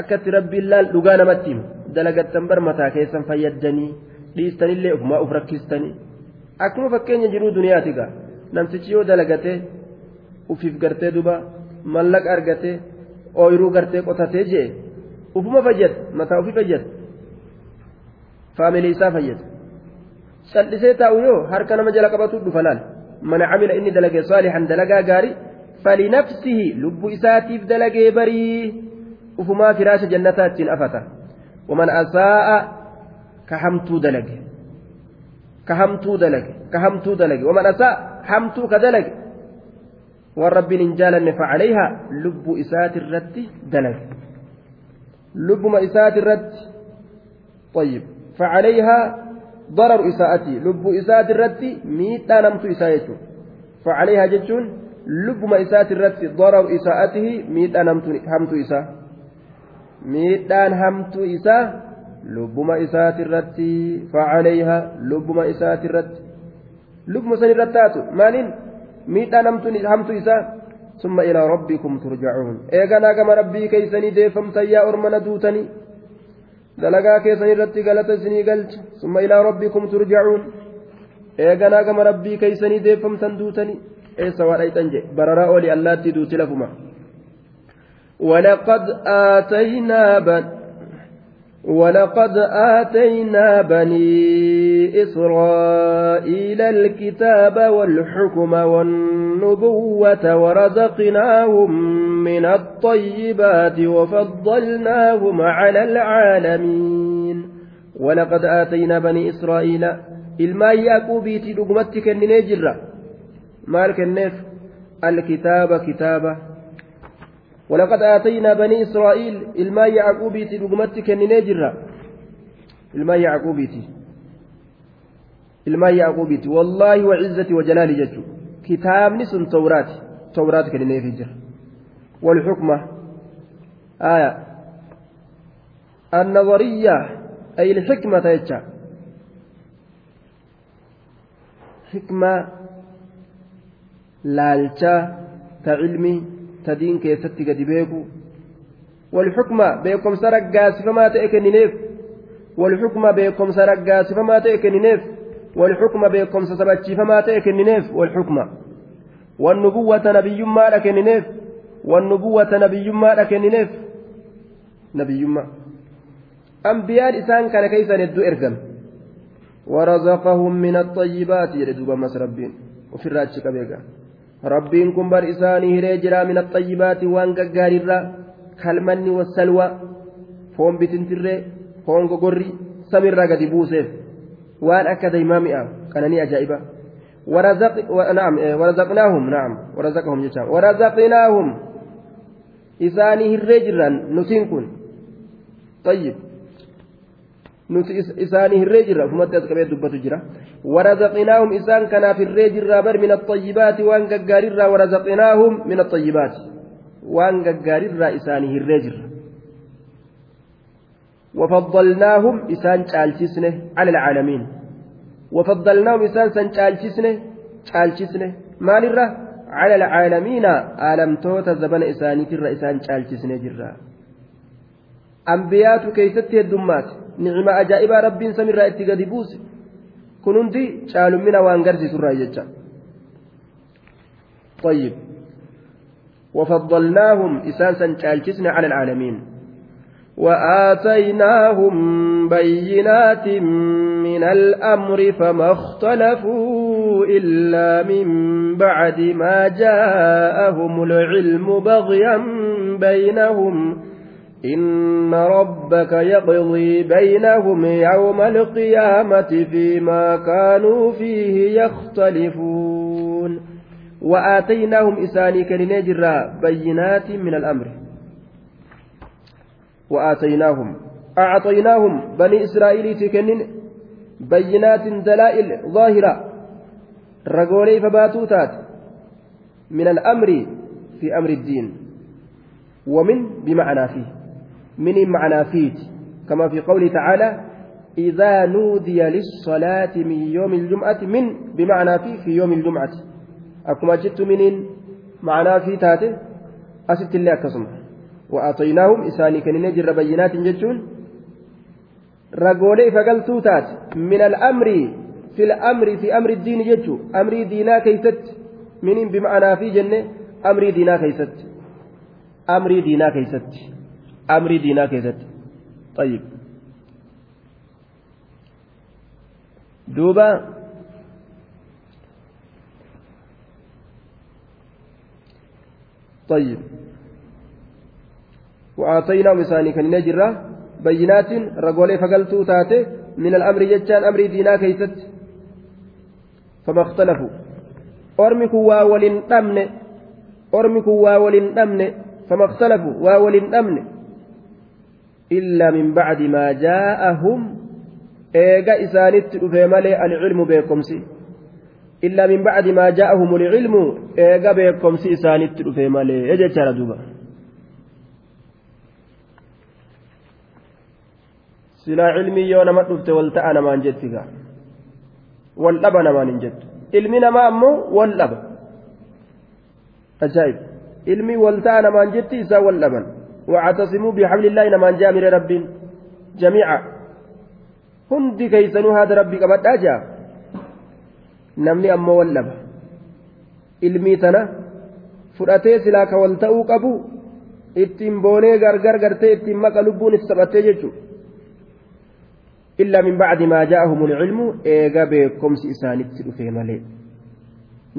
akkatti rabbiin laal dhugaa namatti himu dalagattan bar mataa keessan fayyaddanii dhiistanillee ofumaa uf rakkistanii akkuma fakkeenya jiruu duniyaati gaa namtichi yoo dalagate ufiif gartee duba mallaqa argate ooyiruu gartee qotatee jee ufuma fayyada mataa ofii fayyada faamilii isaa fayyada callisee taa'u yoo harka nama jala qabatu dhufa laal mana camila inni dalage saalihan dalagaa gaarii falinafsihi lubbu isaatiif dalagee barii ufumaa firaasha jannataa ittiin afata waman asaa'a ka hamtuu dalage ka hamtuu dalage ka hamtuu dalage waman asaa hamtuu ka dalage waan rabbiin hin jaalanne facalayhaa lubbuu isaati irratti dalage lubbuma isaati irratti طيب فعليها ضرر إساءتي لب إساءة الرت ميتا نمت إساءته فعليها جتون لب ما إساءة الرت ضرر إساءته ميتا نمت همت إساء miidhaan hamtuu isaa lubbuma isaati irratti facalayha lubbuma isaati irratti lubbuma san irratti taatu maaliin miidhaan hamtuu isaa summa ilaa rabbikum turjacuun eeganaa gama rabbii keeysanii deeffamtan yaa ormana duutanii dalagaa keessan irratti galata isinii galcha summa ilaa rabbikum turjacuun eeganaa gama rabbii keeysanii deeffamtan duutanii eessa waa dhayxan jedhe bararaa oli allaattii duuti lafuma ولقد آتينا بن ولقد آتينا بني إسرائيل الكتاب والحكم والنبوة ورزقناهم من الطيبات وفضلناهم على العالمين. ولقد آتينا بني إسرائيل yaaquubiiti dhugumatti kenninee jirra maal kenneef alkitaaba kitaaba ولقد آتينا بني إسرائيل الماء يعقوبيتي لقمتي كنني جرا الماء يعقوبيتي الماء يعقوبيتي والله وعزتي وجلالي جدو كتاب نسن كنني في جرا والحكمة. آية. النظرية. أي الحكمة يتشا حكمة. لالشا تعلمي. Tadiin keessatti gadi beeku walxukma beekomsa raggaasifamaa ta'e kennineef walxukma beekomsa raggaasifamaa ta'e kennineef walxukma beekomsa sabachiifamaa ta'e kennineef walxukma wannubuwwata nabiyyummaadha kennineef والنبوة نبيما لكننف نبيما أنبياء إسان كان كيسا ندو إرقم ورزقهم من الطيبات يردوبا مس ربين وفي الراجك بيقا ربين كن بر إساني هريجرا من الطيبات وان قاررا كالمن والسلوى فون بتنتري فون قري سمر قد بوسف وان أكد إمامئة كانني أجائبا ورزق نعم ورزقناهم نعم ورزقهم جتام ورزقناهم إساني هريجرا نسين كن طيب nuti isaanii hirree jirra ufumatti as qabee dubbatu jira warazaqinaahum isaan kanaaf hirree jirraa bar min axayyibaati waan gaggaarirraa warazaqinaahum min axayyibaati waan gaggaarirraa isaanii hirree jirra وفضلناهم إسان شالشسنه على العالمين وفضلناهم إسان سن شالشسنه شالشسنه ما للره على العالمين عالم توتا زبن إساني ترى إسان شالشسنه جرا أنبيات كيست الدمات nicima ajaa'ibaa rabbiin samiirraa itti gadi buuse kun hundi caalummina waan garsiisurraa jecha طيب. وفضلناهم إساسا شالشسنا على العالمين. وآتيناهم بينات من الأمر فما اختلفوا إلا من بعد ما جاءهم العلم بغيا بينهم. إن ربك يقضي بينهم يوم القيامة فيما كانوا فيه يختلفون. وآتيناهم إساني كننجر بينات من الأمر. وآتيناهم أعطيناهم بني إسرائيل تكنن بينات دلائل ظاهرة. رجولي فباتوتات من الأمر في أمر الدين. ومن بمعنى فيه. من معنى فيت كما في قوله تعالى إذا نودي للصلاة من يوم الجمعة من بمعنى في في يوم الجمعة. akkuma jette من معنى في taate. asittillee akkasuma وأعطيناهم isaanii kennine jira بينات jechuun ragoolii ifa galtuu taate من الأمر في الأمر في أمر الدين jechuu amrii diinaa keessatti. من بمعنى في jenna. amrii diinaa keessatti. amrii diinaa keessatti. Amrii diinaa keessatti طيب. duuba طيب. وآتيناهم إساني كان نجرة بينات رجولي فقلتو تاتي من الأمر جتان أمر دينا كيست. فما اختلفوا. أرمي كوا ولن أمن. أرمي كوا ولن أمن. فما اختلفوا. وولن أمن. إلا من بعد ما جاءهم إيجا إسانت مالي العلم بيكمسي إلا من بعد ما جاءهم العلم إيجا بيكمسي إسانت مالي إجا ترى دوبا silaa cilmii yoo nama dhufte wal ta'a namaan jettiga wal dhaba namaan hin jettu ilmi namaa ammoo wal dhaba ajaa'ib ilmi wal ta'a namaan jetti isaa wal dhaban واعتصموا بحبل الله نمان جامر رب جميعا هندي كيسنو هذا ربي قبل أجا نمني wal ta'uu qabu ittiin boonee gargar gartee ittiin maqa lubbuun itti taphattee jechuudha illaa min bacdi maa jaa'ahum ilcilmu eega beekomsi isaanitti dhufee malee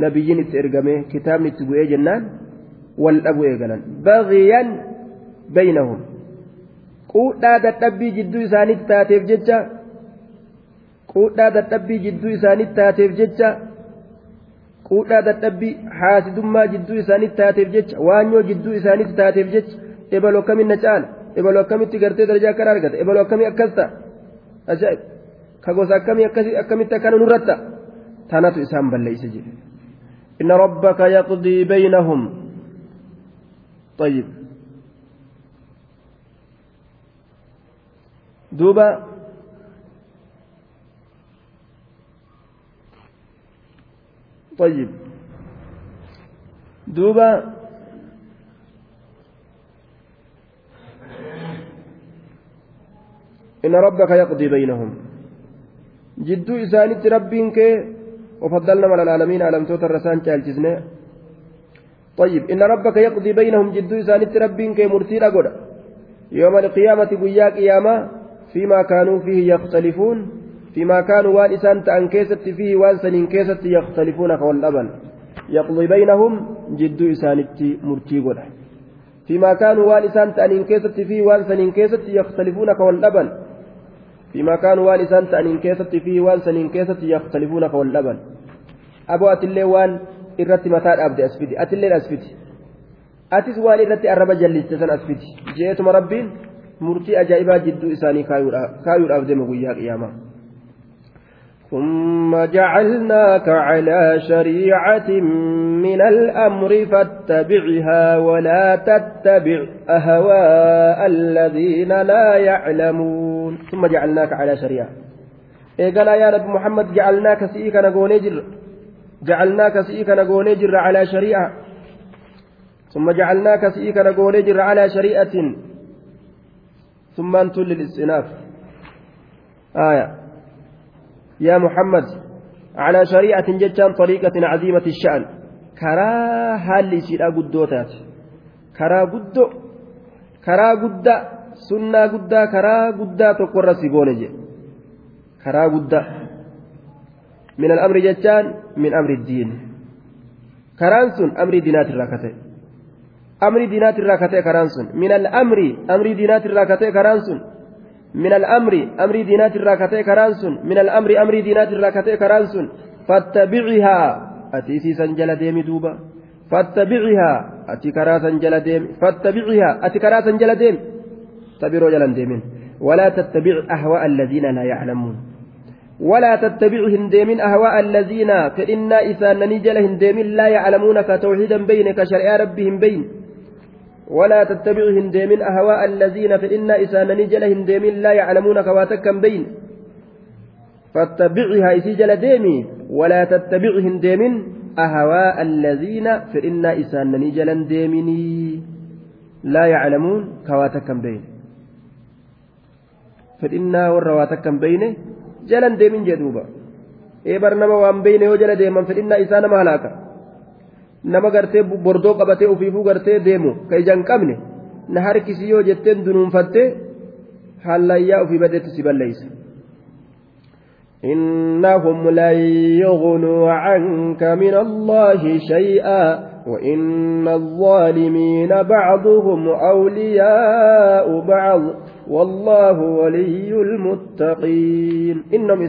nabiyyiin itti ergame kitaabni itti bu'ee jennaan wal dhabu eegalan baghiyan baynahum quudhaa dadhabbii jidduu isaanitti taateef jecha quudhaa dadhabbii jidduu isaanitti taateef jecha quudhaa dadhabbii haasidummaa jidduu isaanitti taateef jecha waanyoo jidduu isaanitti taateef jecha ebaloo akkamiin na caala ebaloo akkamitti gartee darajaa akkana argata ebaloo akkamii akkas ta'a ajaa'ib ka gosa akkamii akkamitti akkana nurratta tanatu isaan balleeyse jedhe inna rabbaka yaqdii baynahum طيب duuba طيب. duuba إن ربك يقضي بينهم. جدو إسانت ربين كي وفضلنا على العالمين على متوت الرسان تالجزنا طيب. إن ربك يقضي بينهم. جدو إسانت ربين كي مرتيلا قد يوم القيامة قيا قيامة. فيما كانوا فيه يختلفون فيما كانوا وان إسان تأن كيست فيه وان سنين كيست يختلفون كواللبن يقضي بينهم جدو إسانت مرتي قد فيما كانوا waan isaan ta'an keessatti فيه waan sanin keessatti يختلفون ka wal dhaban فيما كانوا waan isaan ta'an keessatti فيه waan sanin keessatti يختلفون ka wal dhaban abboo atillee waan irratti mataa dhaabde as fidi atilleen as fidi atis waan irratti arraba jalliste san as murtii ajaa'ibaa jidduu isaanii kaayuudhaaf deeme guyyaa qiyaamaa. ثم جعلناك على شريعة من الأمر فاتبعها ولا تتبع أهواء الذين لا يعلمون ثم جعلناك على شريعة قال يا نبي محمد جعلناك سيئك نقول جر جعلناك سيئك نقول جر على شريعة ثم جعلناك سيئك نقول جر على شريعة ثم أنت للاستئناف آية. يا محمد على شريعة جتان طريقة عظيمة الشأن. كرا هالي سيدا قدوتات كرا قدو. كرا قدا سنة قدا كرا قدا تقر سيبونجي كرا قدا من الأمر جتان من أمر الدين. كرانسون أمر دينات أمر دينات الراكتة كرانسون من الأمر أمر دينات الراكتة كرانسون من الأمر amrii diinaati irraa ka taate karaan sun من الأمر أمر دينات الراكتة كرانسون فاتبعها. atis isii san jala deemi duuba. فاتبعها. ati karaa san jala deemi. فاتبعها. ati karaa san jala deemi. ta biroo jala hindeemiin ولا تتبع أهواء الذين لا يعلمون. ولا تتبع hindeemiin أهواء الذين fedhii isaanii jala hindeemiin لا يعلمون كتوحيدا بينك شرع ربهم بين. ولا تتبع هنديمين أهواء الذين فإنا إسان نجل هنديمين لا يعلمون كواتكا بين فاتبعها إسجل ديمي ولا تتبع هنديمين أهواء الذين فإنا إسان نجل ديميني لا يعلمون كواتكا بين فإنا بينه jalan deemin jedhuuba eebar nama waan beeyne yoo jala deeman fedhinnaa isaa nama gartee bordoo qabatee ofiifuu gartee deemu ka ijaan qabne na harkisi yoo jetteen dunuunfattee hallayyaa ofii badeetti si balleeysa. إنهم لن يغنوا عنك من الله شيئا وإن الظالمين بعضهم أولياء بعض والله ولي المتقين إنهم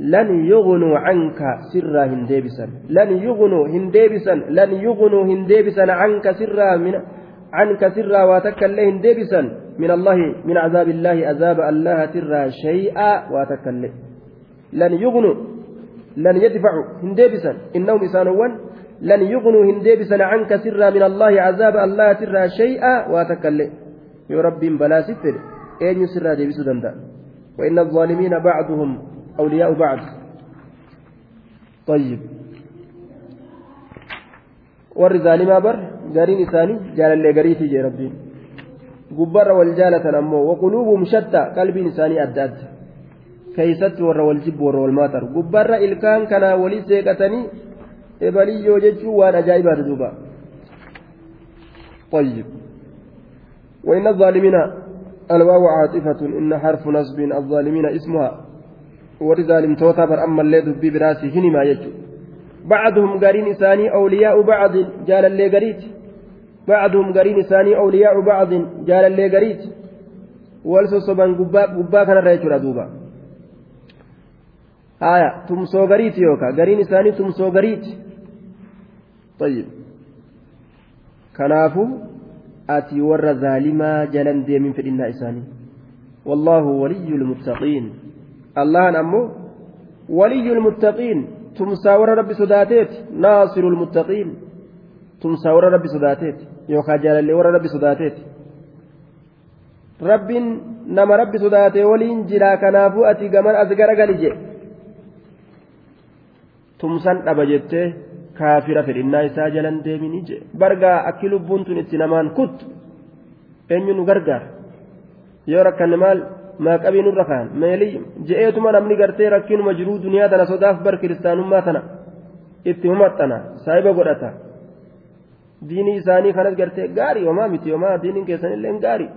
لن يغنوا عنك سرا هنديبسا لن يغنوا هنديبسا لن يغنوا هنديبسا عنك سرا من عنك سرا واتكل هنديبسا من الله من عذاب الله عذاب الله سرا شيئا واتكل لن يغنوا لن يدفعوا هنديبسا إنهم إسانوان لن يغنوا هنديبسا عنك سرا من الله عذاب الله سرا شيئا واتكل yoo rabbiin balaa si fedhe eenyu sirraa deebisuu danda'a وإن الظالمين بعضهم أولياء بعد. طيب. والرزالي ما بر؟ جارين ثاني؟ جال اللي قريتي يا ربي قبر والجالة نمو وقلوبهم شتى قلب إنساني أداد. كيست ور والجب ور والماتر. قبر إلكان كان ولي سيقتني إبلي يوجد وأنا جايبا تدوبا طيب. وإن الظالمين الواو عاطفة إن حرف نصب الظالمين اسمها. أما اللي دبي براسي هنما يجو بعضهم قرين ثاني أولياء بعض جال اللي قريت بعضهم قرين ثاني أولياء بعض جال اللي قريت والسوسبان قبا قبا كان رأيتنا دوبا. آية تمسو قريت يوكا. قرين ثاني تمسو قريت طيب. كنافو ati warra zaalimaa jalan deemin fedhinnaa isaanii wallaahu waliyyu lmuttaqiin allahan ammoo waliyyu lmuttaqiin tumsaa warra rabbi sodaateeti. Naasiru lmuttaqiin tumsaa warra rabbi sodaateeti. Yookaan jaalallee warra rabbi sodaateeti. Rabbiin nama rabbi sodaatee waliin jiraa kanaafuu ati gaman as garagali je tumsan dhaba jettee kaafira fedhinnaa isaa jalan deemini je bargaa akki lubbuun tun itti namaan kuttu eenyu nu gargaara? Yoo rakkanne maal maaqabii nurra kaan meelii je'eetuma namni gartee rakkinuma jiruu duniyaa tana sodaaf bar kiristaanummaa tana itti humaxxana saahiba godhata diinii isaanii kanas gartee gaarii homaa miti homaa diiniin keessanillee gaarii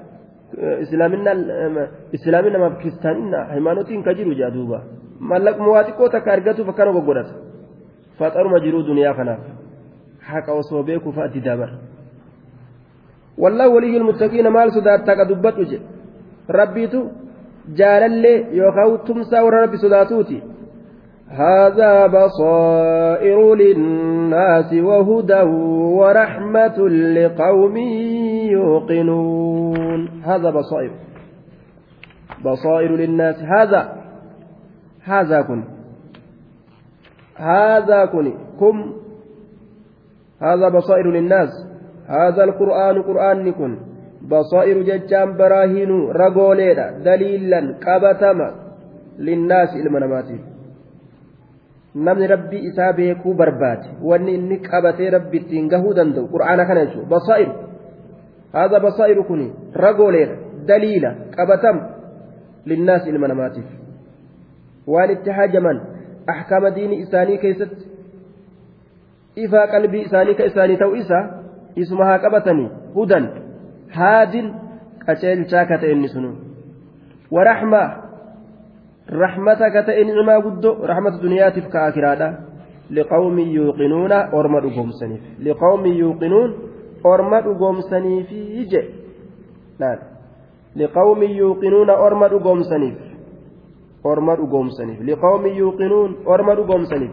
islaamin namaaf kiristaanina haymanotiin ka jiru jaa duuba mallaquma xiqqoo takka argatuuf akkana goggodhata faxaruma jiruu duniyaa kanaaf haqa osoo beekuuf addi dabar wallahu waliyyi ilmuttaqiina maal sodaattaa ka dubbadhu jedhe rabbiitu jaalallee yookaan tumsaa warra rabbi sodaatuuti هذا بصائر للناس وهدى ورحمة لقوم يوقنون. هذا بصائر. بصائر للناس. هذا. هذا كن. هذا كن. كم. هذا بصائر للناس. هذا القرآن. قرآن كن. basaa'iru jechaan baraahiinuu ragooleedha. Daliilan qabatama linnaasi ilma namaatiif. Namni rabbi isaa beekuu barbaade. Wanni inni qabatee rabbi ittiin gahuu danda'u qur'aana kana jechuudha. Basaa'iru. Haadha basaa'iru kun ragooleedha. Daliila qabatama linnaasi ilma namaatiif. Waan itti hajaman ahkaama diinii isaanii keessatti ifaa qalbii isaanii ka isaanii ta'u isa isuma haa qabatanii hudan. Haadin qaceelchaa ka ta'e inni sunu waraxmaa rahmata ka ta'e ni'imaa guddoo rahmata duniyaatiif ka akiraadha liqawmin yuuqinuuna orma dhugoomsaniif. Liqawmin yuuqinuun orma dhugoomsaniifi je liqawmin yuuqinuuna orma dhugoomsaniif. Orma dhugoomsaniif. Liqawmin yuuqinuun orma dhugoomsaniif.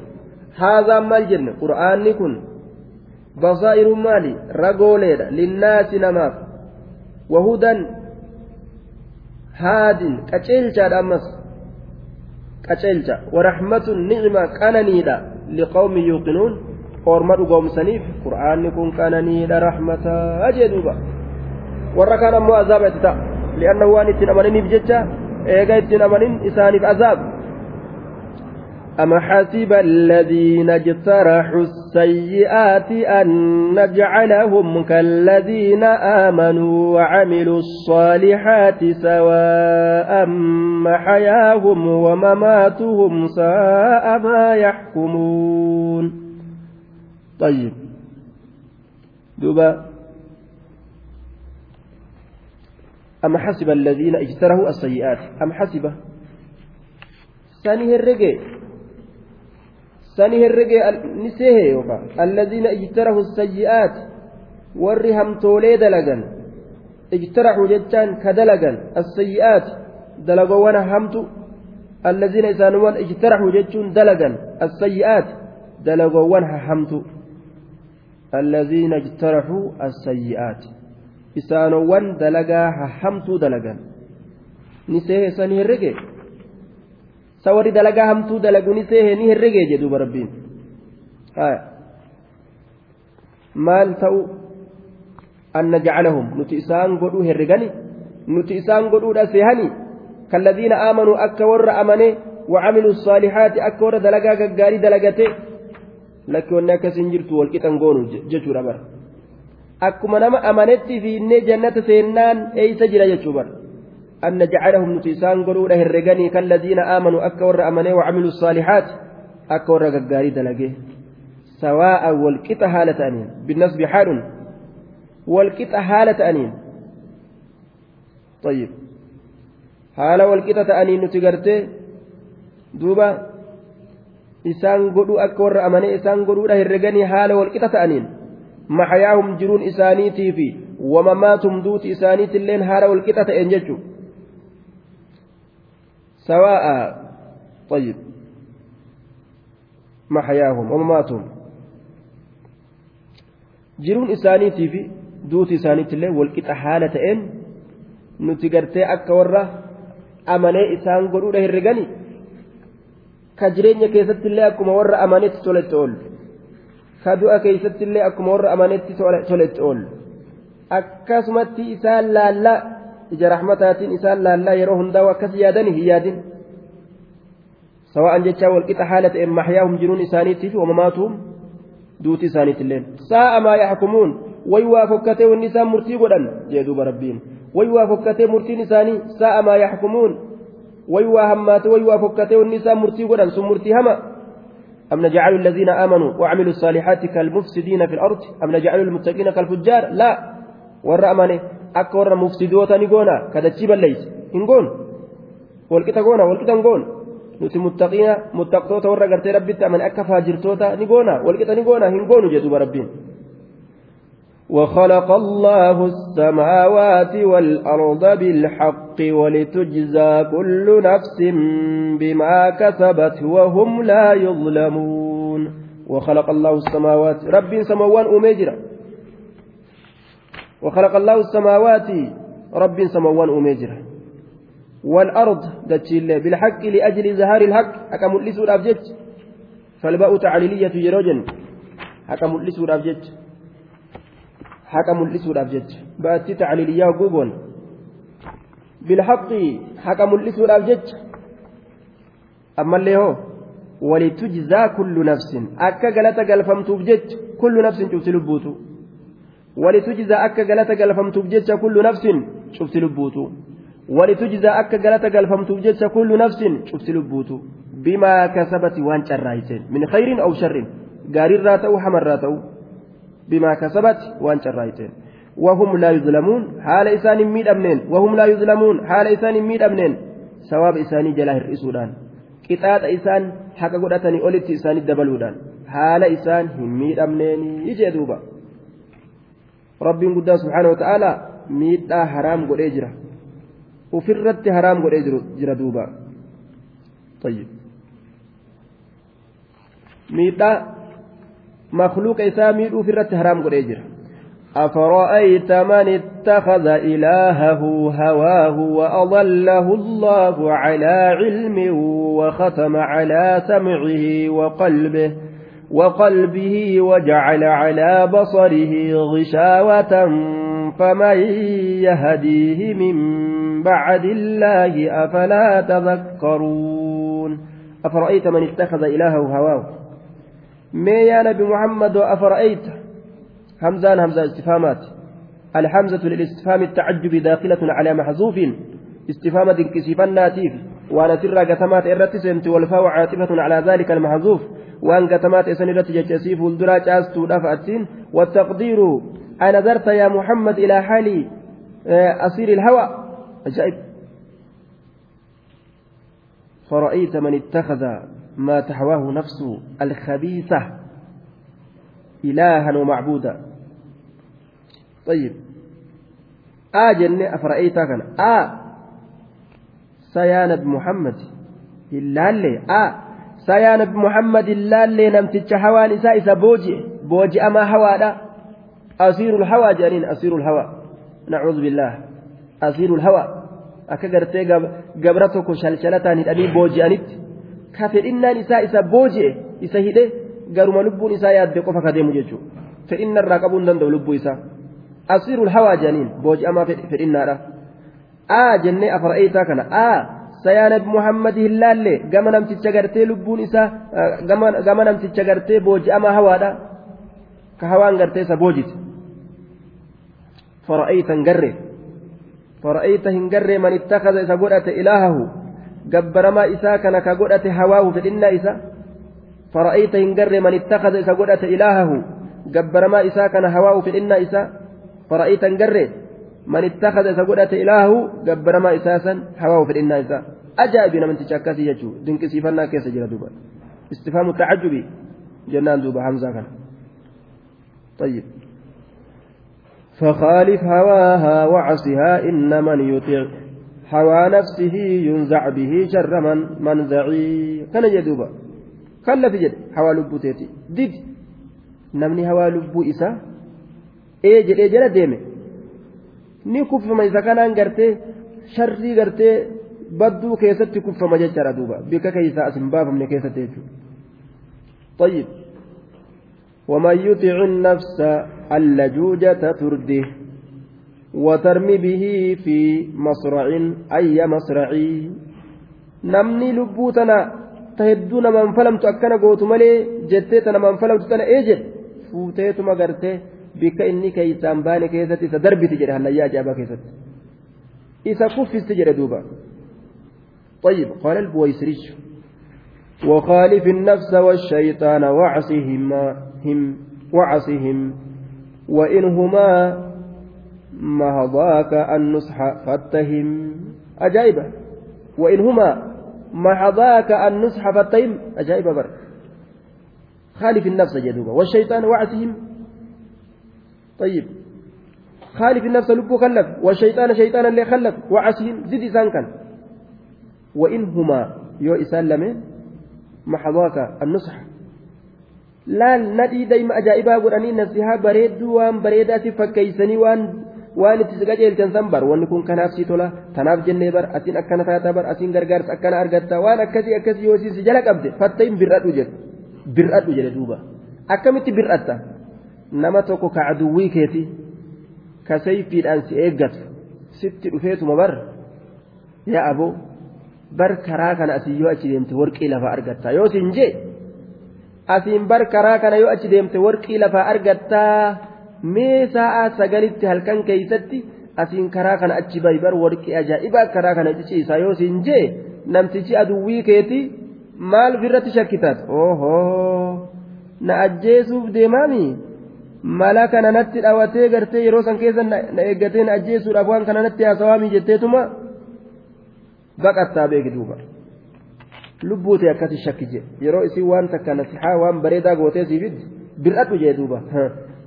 Haadhaan maal jenne? Qur'aanni kun. Basaa'iru maali? Ragooleedha linnaasi namaaf qaceelchaadha ammas qaceelcha warahmatun ni'ima qananiidha liqawmi yuuqinuun orma dhugoomsaniif qur'aanni kun qananiidha rahmataa jee duuba warra kaan ammoo azaaba itti ta'a li'annahu waan ittiin amananiif jecha eega ittiin amanin isaaniif azaab أم حسب الذين اجترحوا السيئات أن نجعلهم كالذين آمنوا وعملوا الصالحات سواء محياهم ومماتهم ساء ما يحكمون. طيب. دوبا. أم حسب الذين اجترحوا السيئات؟ أم حسب؟ سنه الرجل sani herrege ni sehe yookaan alladiina ijtarahu sayyi'aat warri hamtoolee dalagan ijtarahu jechaan ka dalagan assayyi'aat dalagowwan hamtu alladiina isaanuwan ijtarahu jechuun dalagan assayyi'aat dalagowwan hamtu alladiina ijtarahu assayyi'aat isaanowwan dalagaa hamtuu dalagan ni sehe sani herrege sa warri dalagaa hamtuu dalaguni seehee ni herregee jedhuuba rabbiin maal ta'u an najcalahum nuti isaan godhuu herregani nuti isaan godhuudha seehani kalladhiina aamanuu akka warra amane وعملوا الصالحات أكور دلقا قاري دلقته لك وأنا كسن جرت والكتن قونو جتشو ربر أكما نما أمانتي في إني جنة سينان أي سجل جتشو بر أن نجعلهم نتيسان قلونا هرقاني كالذين آمنوا أكور أمني وعملوا الصالحات أكور قاري دلقه سواء والكت هالة أنين بالنسب حال والكت هالة أنين طيب walqixa ta'anii nuti gartee duuba isaan godhuu akka warra amanee isaan godhuudha herreganii haala walqixa ta'aniin maxayaahum jiruun isaaniitii fi wamamaatum duuti isaaniitilleen haala walqixa ta'een jechuudha سواء طيب محياهم ومماتهم jiruun isaaniitii fi duuti isaaniitillee walqixa haala ta'een nuti gartee akka warra amanee isaan godhuudha herregani ka jireenya keessattillee akkuma warra amanetti toletti oolu ka du'a keessattillee akkuma warra amanetti toletti oolu akkasumatti isaan laallaa ija rahmataatiin isaan laallaa yeroo hundaa'u akkas yaadani hin yaadin sawa'an jechaa walqixa haala ta'een maxyaahum jiruun isaaniitiif wamamaatuhum duuti isaaniitilleen saa'a maa yaxkumuun way waa fokkatee wanni isaan murtii godhan jee duuba rabbiin way waa fokkatee murtiin isaanii saa'a maa yaxkumuun way waa hammaate way waa fokkatee wanni isaan murtii godhan sun murtii hama أم نجعل الذين آمنوا وعملوا الصالحات كالمفسدين في الأرض أم نجعل المتقين كالفجار لا ورا أمانه akka warra mufsidoota ni goona kadachii balleeyse hin goonu walqixa goona walqixa hin goonu nuti muttaqiina muttaqtoota warra gartee rabbitti amane akka faajirtoota ni goona walqixa ni goona hin goonu jedhuuba rabbiin وخلق الله السماوات والأرض بالحق ولتجزى كل نفس بما كسبت وهم لا يظلمون وخلق الله السماوات رب سموان أميجرا وخلق الله السماوات رب سموان أميجرا والأرض دتشيل بالحق لأجل زهار الحق أكمل لسور أبجج فالباء تعليلية جروجن أكمل لسور أبجج haqa mul'isuudhaaf jecha baatti tacliiliyyaa guuboon bilhaqi haqa mul'isuudhaaf jecha ammallee hoo walitujzaa kullu nafsin akka galata galfamtuuf jecha kullu nafsin cufti lubbuutu walitujzaa akka galata galfamtuuf jecha kullu nafsin cufti lubbuutu walitujzaa akka galata galfamtuuf jecha kullu nafsin cufti lubbuutu bimaa kasabati waan carraayteen min khayrin aw sharrin gaariirraa ta'u hamarraa ta'u بما كسبت وان شرايتين وهم لا يظلمون حال إسان ميد أمنين وهم لا يظلمون حال إسان ميد أمنين سواب إساني جلاه الرئيسودان قطاط إسان حق قدتني أولت إسان الدبلودان حال إسان ميد أمنين يجي دوبا رب قد سبحانه وتعالى ميد حرام قد إجرا وفرت حرام قد إجرا دوبا طيب ميد مخلوق إسامي في الرت حرام قريجر أفرأيت من اتخذ إلهه هواه وأضله الله على علم وختم على سمعه وقلبه وقلبه وجعل على بصره غشاوة فمن يهديه من بعد الله أفلا تذكرون؟ أفرأيت من اتخذ إلهه هواه؟ mee yaa nabi muhammadoo afara'ayta همزان همزة استفهامات. الحمزة للاستفهام التعجب داخلة على محذوف. استفهام دنكسيفا ناتيف وأنا سر قتمات إرتسنت والفاء عاطفة على ذلك المحذوف. وأن قتمات إسنرت جتسيف الدرا جاستو دفعتين والتقدير أنا نظرت يا محمد إلى حالي أصير الهوى عجائب فرأيت من اتخذ ما تحواه نفسه الخبيثة إلها ومعبودا طيب آ جنة أفرأيتا كان آ سيانب محمد اللالي آ سيانب محمد اللالي نمتج هوان إسا إسا بوجي بوجي أما هوانا أسير الهوى جانين أسير الهوى نعوذ بالله أسير الهوى akka gartee gabra tokko shalshalataan hidhanii booji'anitti ka fedhinnaan isaa isa booji'e isa hidhe garuma lubbuun isaa yaadde qofa ka deemu jechuudha fedhinna irraa qabuu hin danda'u lubbuu isaa asiirul hawaa janiin booji'amaa fedhinnaadha aa jennee afara'eetaa kana aa sayaanab muhammadi hin laalle gama namticha gartee lubbuun isaa gama namticha gartee booji'amaa hawaadha ka hawaan gartee isa boojite fara'eetan garree fara'eeta hin garree man ittakhadha isa godhate ilaahahu gabbaramaa isaa kana ka godhate hawaahu fedhinnaa isa fara'ayta hin garre man ittakhadha isa godhate ilaahahu gabbaramaa isaa kana hawaahu fedhinnaa isa fara'ayta hin garre man ittakhadha isa godhate ilaahahu gabbaramaa isaa san hawaahu fedhinnaa isa ajaa'ibi namanticha akkasii jechuu dinqisiifannaa keessa jira duuba istifaamu tacajjubi jennaan duuba hamzaa kana طيب فخالف هواها وعصها إن من يطيع هوى نفسه ينزع به شر من منزعي كان جدوبا كلا في جد هوى لبو تيتي دد نمني هوى لبو إسا إيه جد إيه جد ديمي ni kuffama isa kanaan gartee sharrii gartee badduu keessatti kuffama jechaadha duuba bika keeysaa as hin baafamne keessatti jechuudha طيب ومن يطع النفس اللجوجة ترده وترمي به في مصرع أي مصرع نمني لبوتنا تهدون من فلمت أكنا قوت ملي جتيتنا من فلمت تنا إيجل فوتيتما قرتي إني كيسان باني كيست إذا دربي تجري هلا يا جابا كيست إذا كفست تجري دوبا. طيب قال البويسريش. وخالف النفس والشيطان وعصهما هم وعصهم وإنهما مهضاك النصح فاتهم. أجايبة. وإنهما محضاك النصح فاتهم. أجايبة بر خالف النفس جدوبة والشيطان وعسهم طيب خالف النفس لبو خلف والشيطان شيطانا اللي خلف وعسهم زد إسان كان وإنهما يو إسان لمن محضاك النصح ajaa'ibaa godhanii nasihaa bareedduu waan bareedaatti fakkeeysanii waan waan itti qajeelchan san bar wanni kun kanaaf si tola tanaaf jennee bar asin akkana taata bar asin gargaarsa akkana argatta waan akkasii akkasii yoo si jala qabde fattayin bir'adhu jedhe bir'adhu jedhe duuba akkamitti bir'atta nama tokko ka aduwwii keeti ka sayfiidhaan si eeggatu sitti dhufeetuma bar yaa aboo bar karaa kana asii yoo achi deemte warqii lafa argatta yoo siin jee asiin bar karaa kana yoo achi deemte warqii lafaa argattaa mee sa'aa sagalitti halkan keeysatti asiin karaa kana achi bayi bar warqii ajaa'ibaa karaa kana ciciisa yoo siin jee namtichi aduwwii keeti maal ofirratti shakkitat? Ohoo na ajjeesuuf deemaami mala kana natti dhawatee gartee yeroo san keessa na eeggatee na ajjeesuudhaaf waan kana natti haasawaami jetteetuma baqattaa beeki duuba. lubbuute akkasi shakki jedhe yeroo isin waan takka nasihaa waan bareedaa gootee siifiddi bir'adhu jee duuba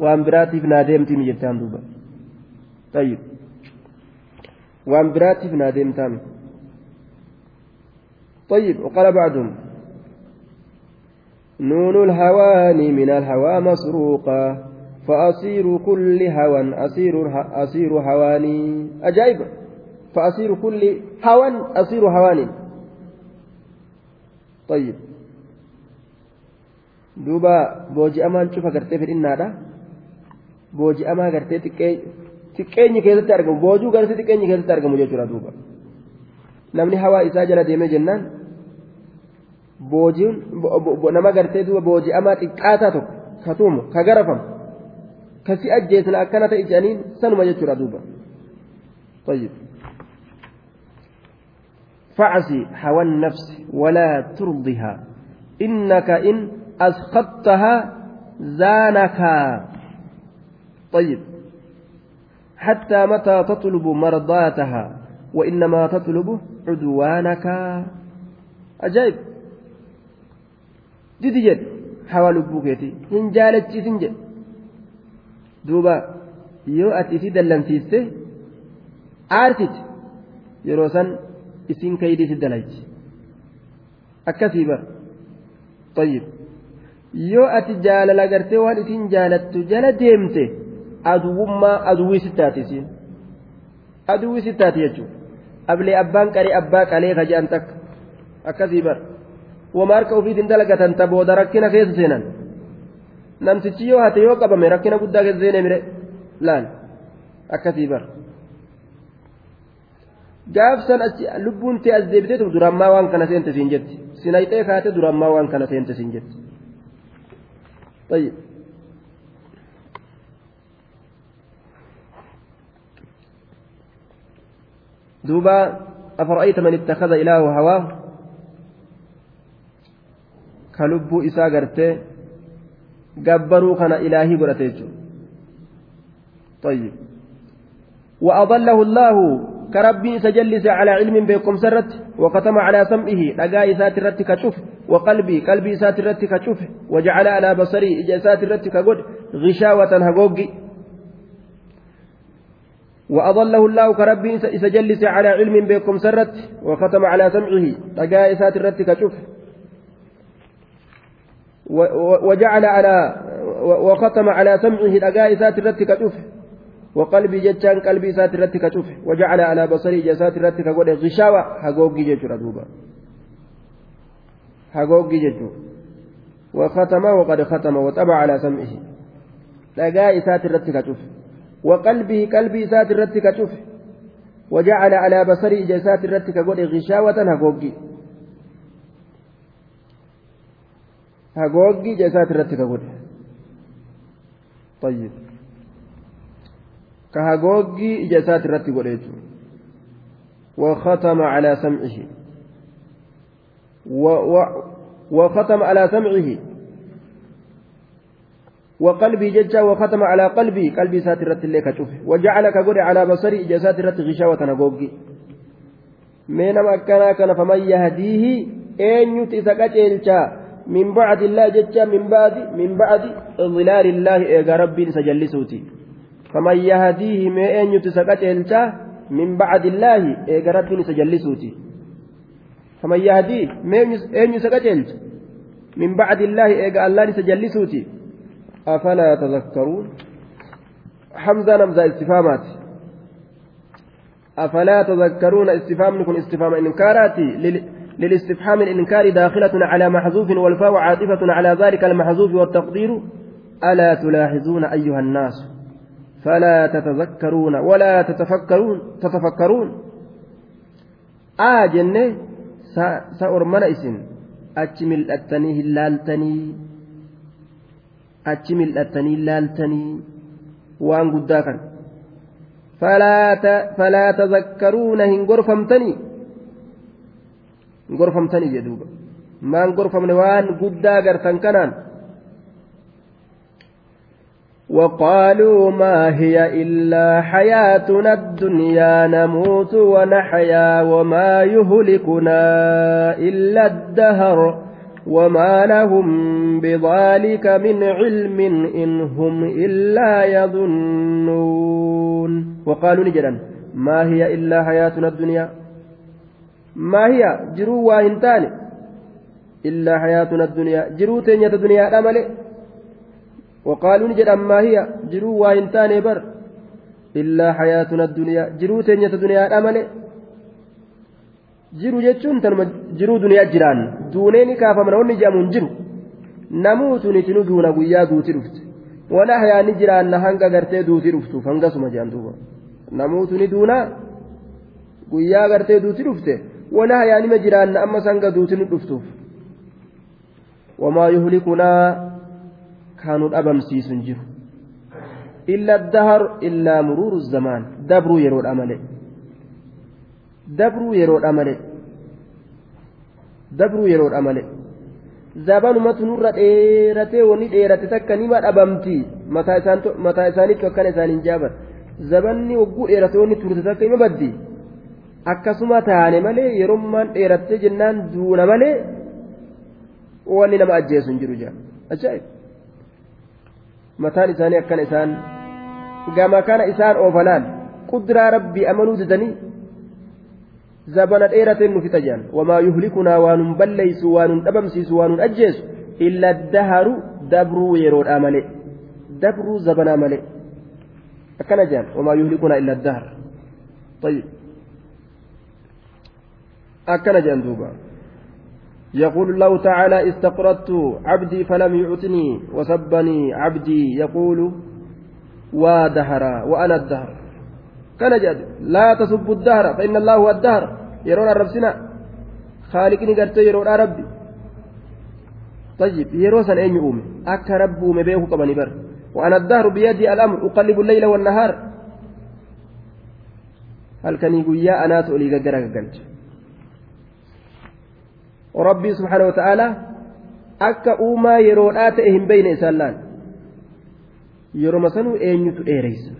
waan biraatiif naa deemtiin jettaan duuba tayyib waan biraatiif naa deemtaami طيب وقال بعضهم نون الهوان من الهوى مسروقة فأصير كل هوى أصير أصير هواني أجايب فأصير كل هوى أصير هواني طيب duuba booji'amaan cufa gartee fedhinnaadha booji'amaa gartee xiqqeenyi keessatti argamu boojuu gartee xiqqeenyi keessatti argamu jechuudha duuba namni hawaa isaa jala deemee jennaan boojiin nama gartee duuba booji'amaa xiqqaataa tokko katuumu ka garafamu kasi ajjeesna akkana ta'e jedhaniin sanuma jechuudha duuba طيب فعسي هوى النفس ولا ترضها إنك إن أسخطتها زانك طيب حتى متى تطلب مرضاتها وإنما تطلب عدوانك didi jedhe hawa lubbuu keetii hin jaalachiisin jedhe duuba yoo ati isi dallansiiste aartite yeroo san isiin kaydiisi dalaychi akkasii bar طيب yoo ati jaalala gartee waan isin jaalattu jala deemte aduwummaa aduwwii sittaati isiin aduwwii sittaati jechuudha ablee abbaan qaree abbaa qalee kaja'an takka akkasii bar wama harka ofiitiin dalagatan tabooda rakkina keessa seenan Namtichi yoo hate yoo qabame rakkina guddaa keessa seenee mire laal akkasii bar gaafsan lubbuun tee as deebiteetu durammaa waan kana seente siin jetti sinayxee kaate durammaa waan kana seente siin jetti طيب دوبا أفرأيت من اتخذ إله هواه كلب إسا قرتي قبروا كان إلهي قرتي طيب وأضله الله كربي سجلس على علم بكم سرت وختم على سمعه لقاء سات الرت وقلبي قلبي سات الرت وجعل على بصري إجاسات الرت كقد غشاوة هقوقي وأضله الله كربي سجلس على علم بكم سرت وختم على سمعه لقاء سات الرت وجعل على وختم على سمعه لقاء سات الرت كشوف وقلبي جتان قلبي سات رتي كشوف وجعل على بصري جسات رتي كغود غشاوة. هغوغي جچورا دوبا هغوغي جچو وختم وقد ختم وطبع على سمعه. لقى سات رتي كشوف وقلبه قلبي سات رتي كشوف وجعل على بصري جسات رتي كغود هغوغي جسات رتي كغود طيب كهاغوغي إجاسات رتي قريت وختم على سمعه و و وختم على سمعه وقلبي ججا وختم على قلبي قلبي ساترت اللي كشوف وجعلك قد على بصري جساترت غشاوة نقوقي من مكانا كان فمن يهديه أين يتسكت من بعد الله ججا من بعد من بعد ظلال الله إيجا ربي سجلسوتي. فمن يهديه ما أين يتسكت من بعد الله إيجا ربي سجلسوتي. فمن يهديه ما أين يسكت من بعد الله إيجا الله سجلسوتي. أفلا تذكرون؟ حمزة نمزة استفهامات. أفلا تذكرون استفهام يكون استفهام إنكاراتي للاستفهام الإنكار داخلة على محذوف والفاء عاطفة على ذلك المحذوف والتقدير ألا تلاحظون أيها الناس؟ فلا تتذكرون ولا تتفكرون تتفكرون. جنة سأرمنا اسم أجمل اللالتني achi mil'attanii laaltanii waan guddaa kan falaa tazakkaruuna hin gorfamtanii hin gorfamtanii jedhuuba maan gorfamne waan guddaa gartan kanaan وقالوا ما هي إلا حياتنا الدنيا نموت ونحيا وما يهلكنا إلا الدهر وما لهم بذلك من علم إن هم إلا يظنون وقالوا نجدا ما هي إلا حياتنا الدنيا maahiya jiruu waa hin taane illaa hayaatuna addunyaa jiruu teenyata duniyaadha male waqaaluu ni jedhan maahiya jiruu waa hin taane bar illaa hayaatuna addunyaa jiruu teenyata duniyaadha male jiru jechuun tanuma jiruu duniyaa jiraan duunee ni kaafamna wanni jedhamuun jiru namuutu nitinu duuna guyyaa duuti dhufte wana hayaa ni jiraanna hanga gartee duuti dhuftuuf hangasuma jedhan duuba ni duunaa guyyaa gartee duuti dhufte wana hayaa nima jiraanna ammas hanga duuti nu dhuftuuf wamaa yuhlikunaa kaanu dhabamsiisu hin jiru illa dahar illaa muruuru zamaan dabruu yeroodha malee dabruu yeroodha malee dabruu yeroodha malee zabanumatu nurra dheeratee wanni dheerate takka nima dhabamti mataa isaaniitu akkana isaaniin jaaban zabanni wagguu dheerate wanni turte takka ima baddi akkasuma taane malee yerommaan dheerattee jennaan duuna malee wanni nama ajjeesu hin jiru jaa ajaa'ib mataan isaanii akkana isaan gama kana isaan oofalaan qudraa rabbii amanuu didanii zabana dheerateen nu fixa jedhan wamaa yuhlikunaa waan nun balleeysu waan nun dhabamsiisu waan nun ajjeesu illa daharu dabruu yeroodhaa malee dabruu zabanaa malee akkana jedhan wamaa yuhlikunaa illa dahar طيب أكن جندوبا. يقول الله تعالى استقرضت عبدي فلم يعطني وسبني عبدي. يقول ودهر وأنا الدهر. كان جاد لا تسبوا الدهر فإن الله هو الدهر. يرون الربسنا خالقني قرت يرون ربي. طيب يروسا أين يؤمي أك رب أومي بيه كماني بر. وأنا الدهر بيدي الأمر أقلب الليل والنهار. هل كان يقول يا أنا تؤلي قدرك وربي سبحانه وتعالى akka uumaa yeroodhaa ta'e hin beeyne isaan laan yeroma sanuu eenyutu dheereysa?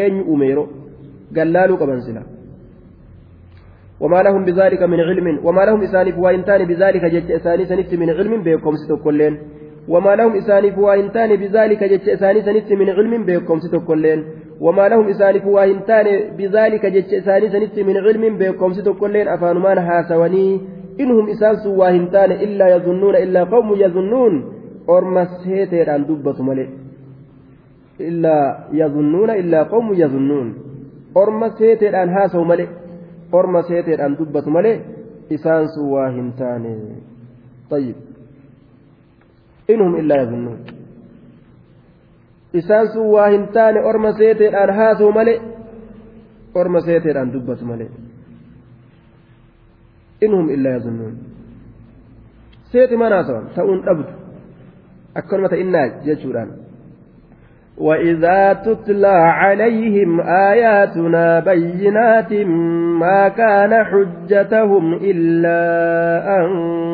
Eenyu uume yeroo? Gallaaluu qaban sila. وما لهم بذلك من علم وما لهم إسانف وإنتان بذلك جج إساني سنت من علم بيكم ستوكلين وما لهم إسانف وإنتان بذلك جج إساني سنت من علم بيكم ستوكلين وما لهم إسانف وإنتان بذلك جج إساني سنت من علم بيكم ستوكلين أفانمان هاسوني إنهم إسانس واهنتان إلا يظنون إلا قوم يظنون. أرمس هيتير أن دبة ملئ إلا يظنون إلا قوم يظنون. أرمى سيتر أن هاسوا ملئ أرمى سيتر أن دبة ملئ إسان سواهن تاني طيب. إنهم إلا يظنون. إسان سواهن تاني أرمى سيتر أن هاسوا ملئ أرمى سيتر أن دبة ملئ إنهم إلا يظنون. سيتي ما ناسوا تؤون أبد أكرمة إنا جيشوران وإذا تتلى عليهم آياتنا بينات ما كان حجتهم إلا أن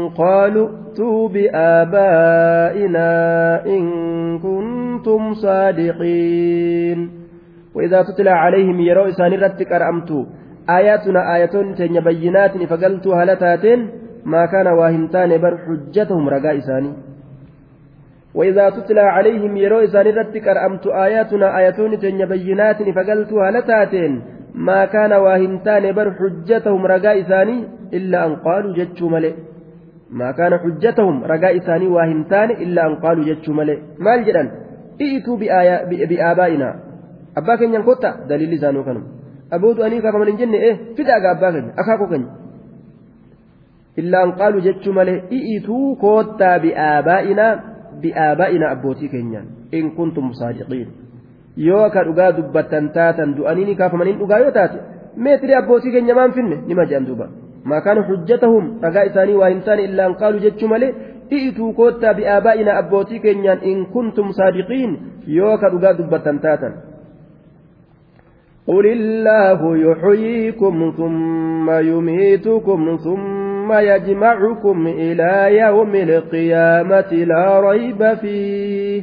قالوا ائتوا بآبائنا إن كنتم صادقين. وإذا تتلى عليهم يروا إسان رتك أرأمتوا آياتنا آياتون تين بينات فقلتوا هلتاتين ما كان واهمتان بر حجتهم رقا إساني وإذا تتلى عليهم يرو إسان رتك أرأمت آياتنا آياتون تين بينات فقلتوا هلتاتين ما كان واهمتان بر حجتهم رقا إساني إلا أن قالوا جتشوا ملئ ما كان حجتهم رقا إساني واهمتان إلا أن قالوا جتشوا ملئ مال جدا ائتوا بآبائنا أبا كن ينكوتا دليل إسانو كانوا abootu anii kaafaman hin jenne eh fidaagaa abbaa keenya akaakuu keenya illaan qaalu jechuu malee i'ituu koottaa bi'aabaa'inaa bi'aabaa'inaa abbootii keenyaan in kuntum saadiqiin yoo ka dhugaa dubbattan taatan du'anii ni kaafaman hin dhugaa yoo taate meetirii abbootii keenya maan finne nima jedhan duuba. Maakaan hujjatahum dhagaa isaanii waa hin taane illaan qaalu jechuu malee i'ituu koottaa bi'aabaa'inaa abbootii keenyaan in kuntum saadiqiin yoo ka dhugaa dubbattan taatan. قل الله يحييكم ثم يميتكم ثم يجمعكم إلى يوم القيامة لا ريب فيه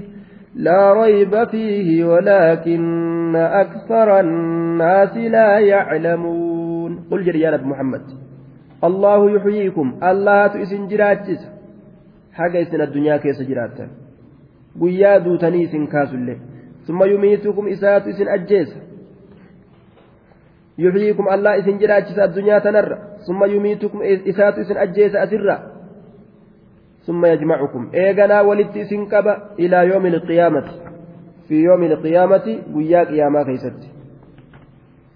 لا ريب فيه ولكن أكثر الناس لا يعلمون. قل jedhiin yaa محمد الله يحييكم الله tu isin jiraachisa حاجة إسن الدنيا كيس جراتا قيا دوتني إسن كاسل ثم يميتكم إسات إسن يحييكم الله إسن جراتس الدنيا تنر ثم يميتكم إسات إسن أجيس أسرّا ثم يجمعكم. إيغنا ولت سنكب إلى يوم القيامة. في يوم القيامة ويا قياما كيست.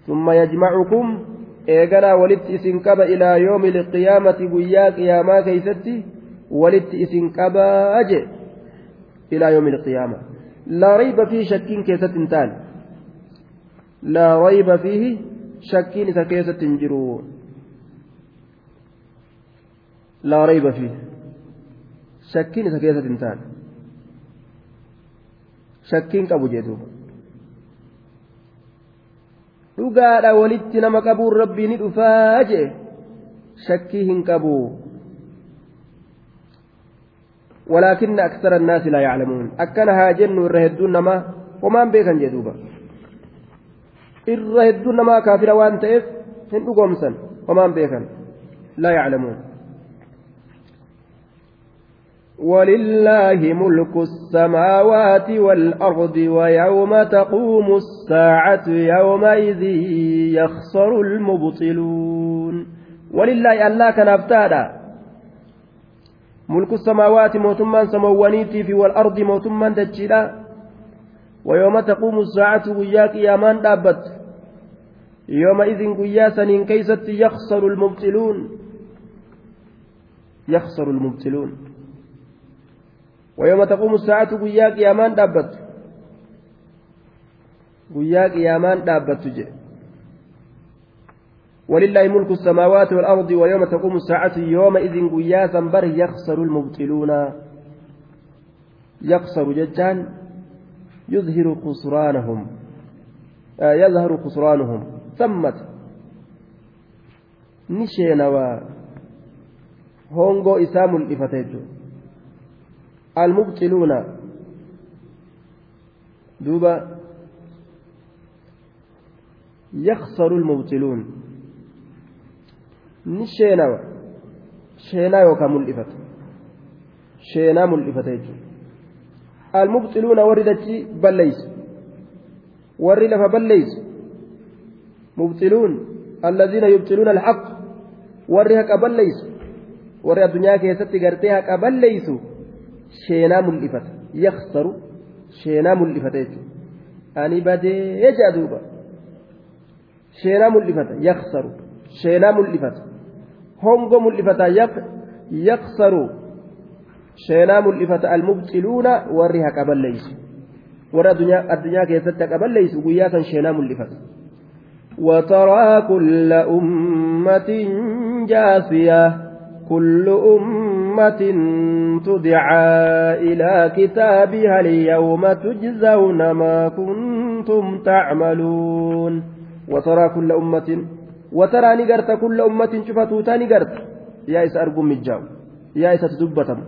ثم يجمعكم. إيغنا ولت سنكب إلى يوم القيامة ويا قياما كيست. ولت سنكب أجي إلى يوم القيامة. لا ريب فيه شك كيست تان لا ريب فيه شك كيست جرو لا ريب فيه shakkiin isa keessatti hin taane shakkiin qabu jechuudha dhugaadha walitti nama qabuun rabbii ni dhufaa jee shakkii hin qabu ولكن أكثر الناس لا يعلمون أكن هاجن الرهدون نما وما بيكن جدوبا الرهدون نما كافر وان تئف هندو قومسا وما بيكن لا يعلمون ولله ملك السماوات والأرض ويوم تقوم الساعة يومئذ يخسر المبطلون ولله الله كان أفتادا ملك السماوات موتمان سموانيتي في والأرض موتمان دجلا ويوم تقوم الساعة وياك يامان دابت يومئذ قياسا كيست يخسر المبطلون. يخسر المبطلون. ويوم تقوم الساعة قيا قيامان دابت. قيا قيامان دابت جي. ولله ملك السماوات والأرض ويوم تقوم الساعة يومئذ قيا ثنبر يخسر المبطلون. يخسر ججان يظهر خسرانهم آه يظهر خسرانهم ثمت. نشينوا هونغو إسام الإفتيجو المبطلون. دوبا. يخسر المبطلون. نشينا شينا يوكا ملئفت شينا ملئفت المبطلون وردتي بليس. ورد فبليس مبطلون الذين يبطلون الحق ورد بليس ورد الدنيا كيستي قرتيها بليسوا sheenaa mul'ifata yaksaru sheenaa mul'ifata jechuudha ani badee jaa duuba sheenaa mul'ifata yaksaru sheenaa mul'ifata hongo mul'ifata yaksaru sheenaa mul'ifata almubxiluuna warri haqa balleeysu warra addunyaa keessatti haqa balleeysu guyyaa san sheenaa mul'ifata وترى كل أمة جاثية كل أمة تدعى إلى كتابها اليوم تجزون ما كنتم تعملون. وترى كل أمة وترى نقرت كل أمة شفتوتا نقرت يا إس أرقم مجاو يا إس تدبتم.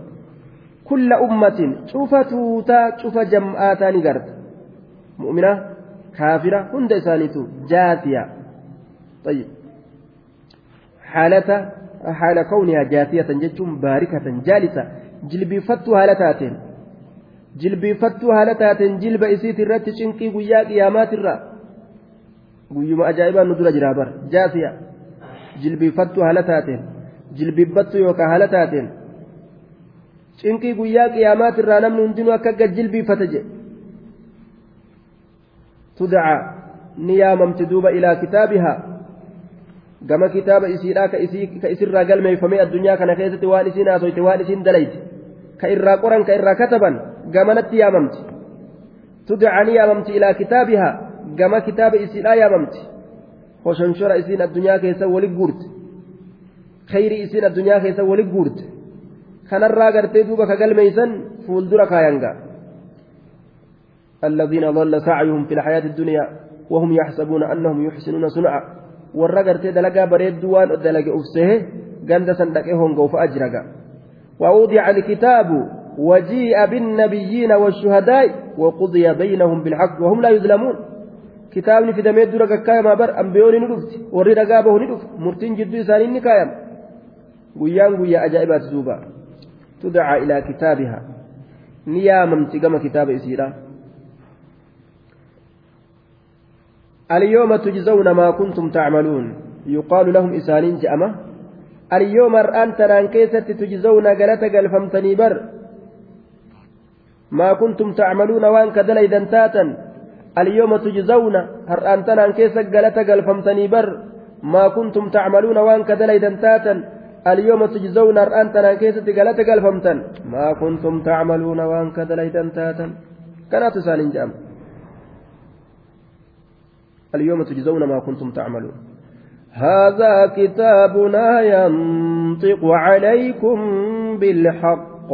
كل أمة شفتوتا شف جمعاتا نقرت. مؤمنة؟ هند إسانيتو جاثية طيب حالة حال كونها جاثية جتم باركة جالسة jilbiifattuu haala taateen jilbiifattuu haala taateen jilba isiit irratti cinqii guyyaa qiyaamaatirra guyyuma ajaa'ibaan nu dura jiraa bar jaasiya jilbiifattuu haala taateen jilbiibbattuu yookaan haala taateen cinqii guyyaa qiyaamaatirraa namni hundinuu akka gad jilbiifate jedhe tudacaa ni yaamamti duuba ilaa kitaabihaa gama kitaaba isiidhaa ka isirraa galmeeffamee addunyaa kana keessatti waan isiin haasoyte waan isiin dalayti ka irraa qoran ka irraa kataban gamanatti yaamamti tudacaa ni yaamamti ilaa kitaabihaa gama kitaaba isiidhaa yaamamti hoshonshora isiin addunyaa keessa wali guurte khayri isiin addunyaa keessa wali guurte kanarraa gartee duuba ka galmeeysan fuuldura kaayangaa الذين ضل سعيهم في الحياة الدنيا وهم يحسبون أنهم يحسنون صنعا dalagaa bareedduu waan dalage ufsehe ganda san dhaqee hongoofa ajraga ووضع الكتاب وجيء بالنبيين والشهداء وقضي بينهم بالحق وهم لا يظلمون bar ambiyoonni ni dhufti warri dhagaa bahu ni dhufu murtiin jidduu isaanii ni kaayama guyyaan guyyaa ajaa'ibaati duuba tudacaa ilaa kitaabihaa ni yaamamti gama kitaaba isiidha اليوم تجزون ما كنتم تعملون. يقال لهم إسانين جأمة اليوم الآن تران كيست تجزون قلت قلفمتني بر. ما كنتم تعملون وان كدلي دنتاتا. اليوم تجزون الآن تران كيست قلت قلفمتني بر. ما كنتم تعملون وان كدلي دنتاتا. اليوم تجزون الآن تران كيست قلت قلفمتن ما كنتم تعملون وان كدلي دنتاتا. كانت إسانين جأمة اليوم تجزون ما كنتم تعملون. هذا كتابنا ينطق عليكم بالحق.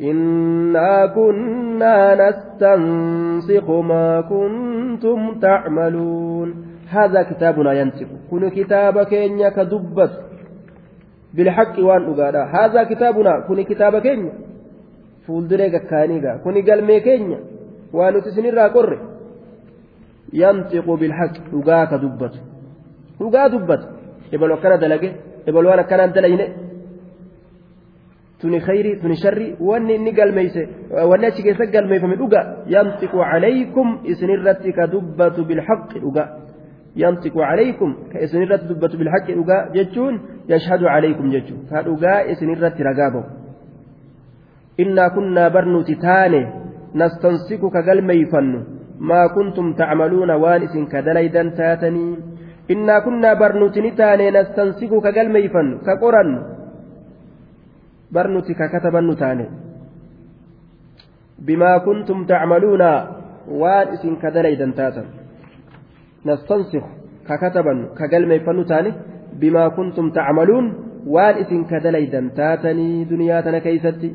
إنا كنا نستنسخ ما كنتم تعملون. هذا كتابنا ينطق. كن كتابك إنك دبت بالحق وان أقالا هذا كتابنا. كن كتابك إنك فولدريك كانيغا كن قلمي كينيا. وان تسنير قرر ينطق بالحق dhugaa dubbatu dhugaa dubbatu ebaluu akkana dalage ebaluu waan akkanaan dalayne tuni khayri tuni sharri wanni inni galmeeyse wanni achi keessa galmeeyfame dhuga yantiqu calaykum isinirratti ka dubbatu bilhaqi dhuga yantiqu calaykum ka isinirratti dubbatu bilhaqi dhuga jechuun ما كنتم تعملون وانس كدليدا تاتني إنا كنا برنوتني تاني نستنسك كقلميفا كقرا برنوتي ككتبا تاني بما كنتم تعملون وانس كدليدا تاتا نستنسخ ككتبا كقلميفا تاني بما كنتم تعملون وانس كدليدا تاتني دنياتنا كيستي.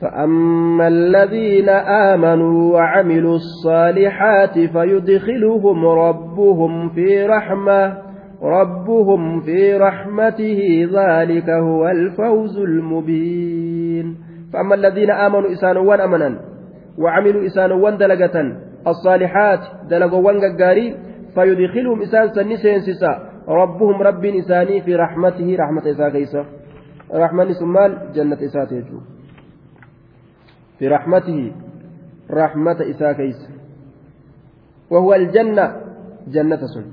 فأما الذين آمنوا وعملوا الصالحات فيدخلهم ربهم في رحمة ربهم في رحمته ذلك هو الفوز المبين فأما الذين آمنوا إسانوان أمنا وعملوا إسانوان دلقة الصالحات دلقوان قاري فيدخلهم إسان سنسين سسا ربهم رب إساني في رحمته رحمة إسا كيسا رحمة سمال جنة إسا تيجو في رحمته رحمة إساكيس وهو الجنة جنة سن.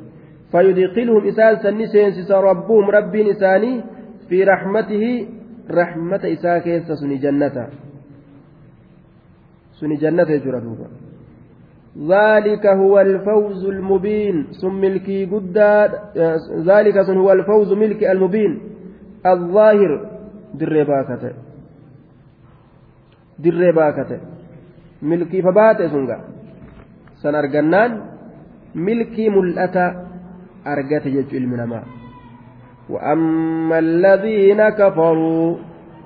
فيدخلهم إسان سنسين ربهم رب إساني في رحمته رحمة إساكيس سن جنة. سن جنة جردوبا ذلك هو الفوز المبين. ثم ملكي قداد ذلك هو الفوز ملك المبين. الظاهر درباكته dirree baakate. Milkiifa baate sunga san argannaan milkii mul'ata argate jechu ilmi namaa. وأما الذين كفروا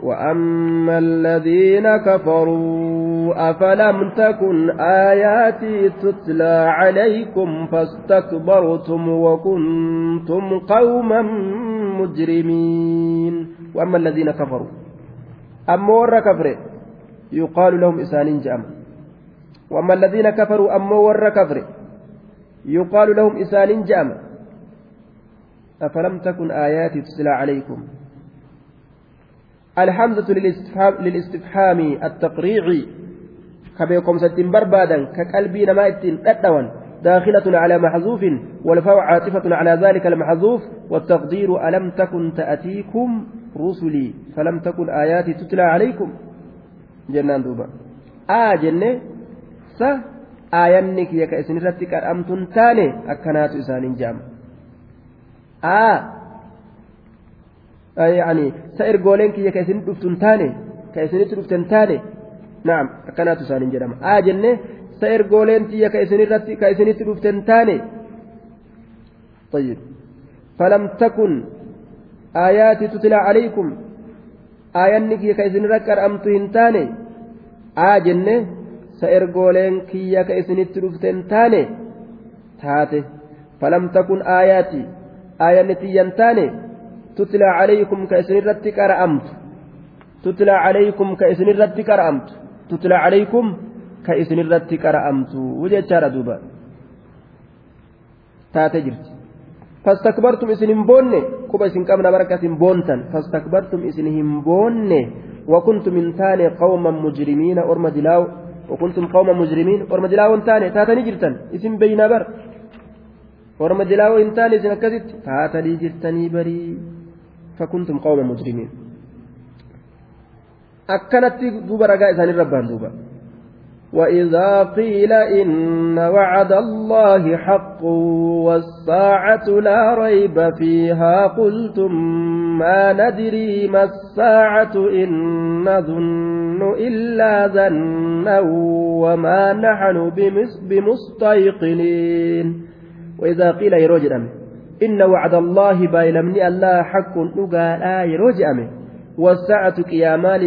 وأما الذين كفروا أفلم تكن آياتي تتلى عليكم فاستكبرتم وكنتم قوما مجرمين وأما الذين كفروا أما ور كفر يقال لهم إسان جأم وأما الذين كفروا أما ور كفر يقال لهم إسان جأم أفلم تكن آياتي تتلى عليكم؟ الحمزة للاستفهام, للاستفهام التقريعي. كبيكم ستين بربادا كقلبي نما اتين داخلة على محذوف والفاء عاطفة على ذلك المحذوف. والتقدير ألم تكن تأتيكم رسلي فلم تكن آياتي تتلى عليكم؟ جنان دوبا آه جنة س آيانك يك إسن رتك أمتن تاني أكنات إسان جام آه يعني سائر قولين كي كيسن دفتن تاني كيسن دفتن تاني نعم أكنات سالين جرام آه جنة سائر قولين تي كيسن رتي كيسن دفتن تاني طيب فلم تكن آياتي تتلى عليكم آيانك كيسن ركر aa jenne sa ergooleen kiyya ka isinitti dhuften taane taate. Falamta kun aayaati aayanni tiyyan taane tutlaa calaykum ka isinirratti qara'amtu. Tutlaa calaykum ka isinirratti qara'amtu. Tutlaa calaykum ka isinirratti qara'amtu. Jechaadha duuba. Taate jirti. Fastakbartum isin hin boonne? Kuba isin qabna barka isin boontan. Fastakbartum isin hin boonne? وكنتم من تاني قوما مجرمين أرم دلاو وكنتم قوما مجرمين أرم دلاو تاني تاتني جرتن إسن بين بر. أرم دلاو تاني إسن كذت تاتني جرتني بري. فكنتم قوما مجرمين. أكنت دوبا رجاء ثاني ربان دوبا. وإذا قيل إن وعد الله حق والساعة لا ريب فيها قلتم ما ندري ما الساعة إن نظن إلا ظنا وما نحن بمستيقنين وإذا قيل يروجنا إن وعد الله بايلمني الله حق نقالا يروجأمه والساعة قياما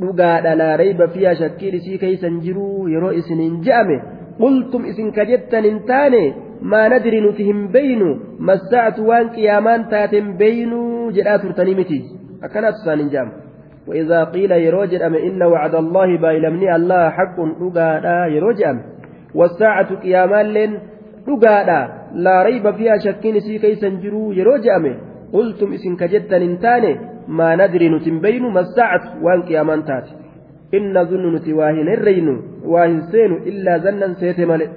للين نقالا لا ريب فيها شكير سي كيسا جرو يرو إسنين جأمه قلتم إسن كجتا انتاني ما ندري نتهم بينو ما الساعة وان قيامان تاتم بينو جرات تنمتي أكنات سان جام وإذا قيل يروجد أم إن وعد الله بايلمني الله حق نقالا يروجأمه والساعة قياما dhugaadha laa rayba fiihaa shakkiin isii keeysan jiruu yeroo je'ame qultum isin ka jettan hin taane waan qiyaamaan taate inna zunnu nuti waa hin herreynu waa hin seenu illaa zannan seete male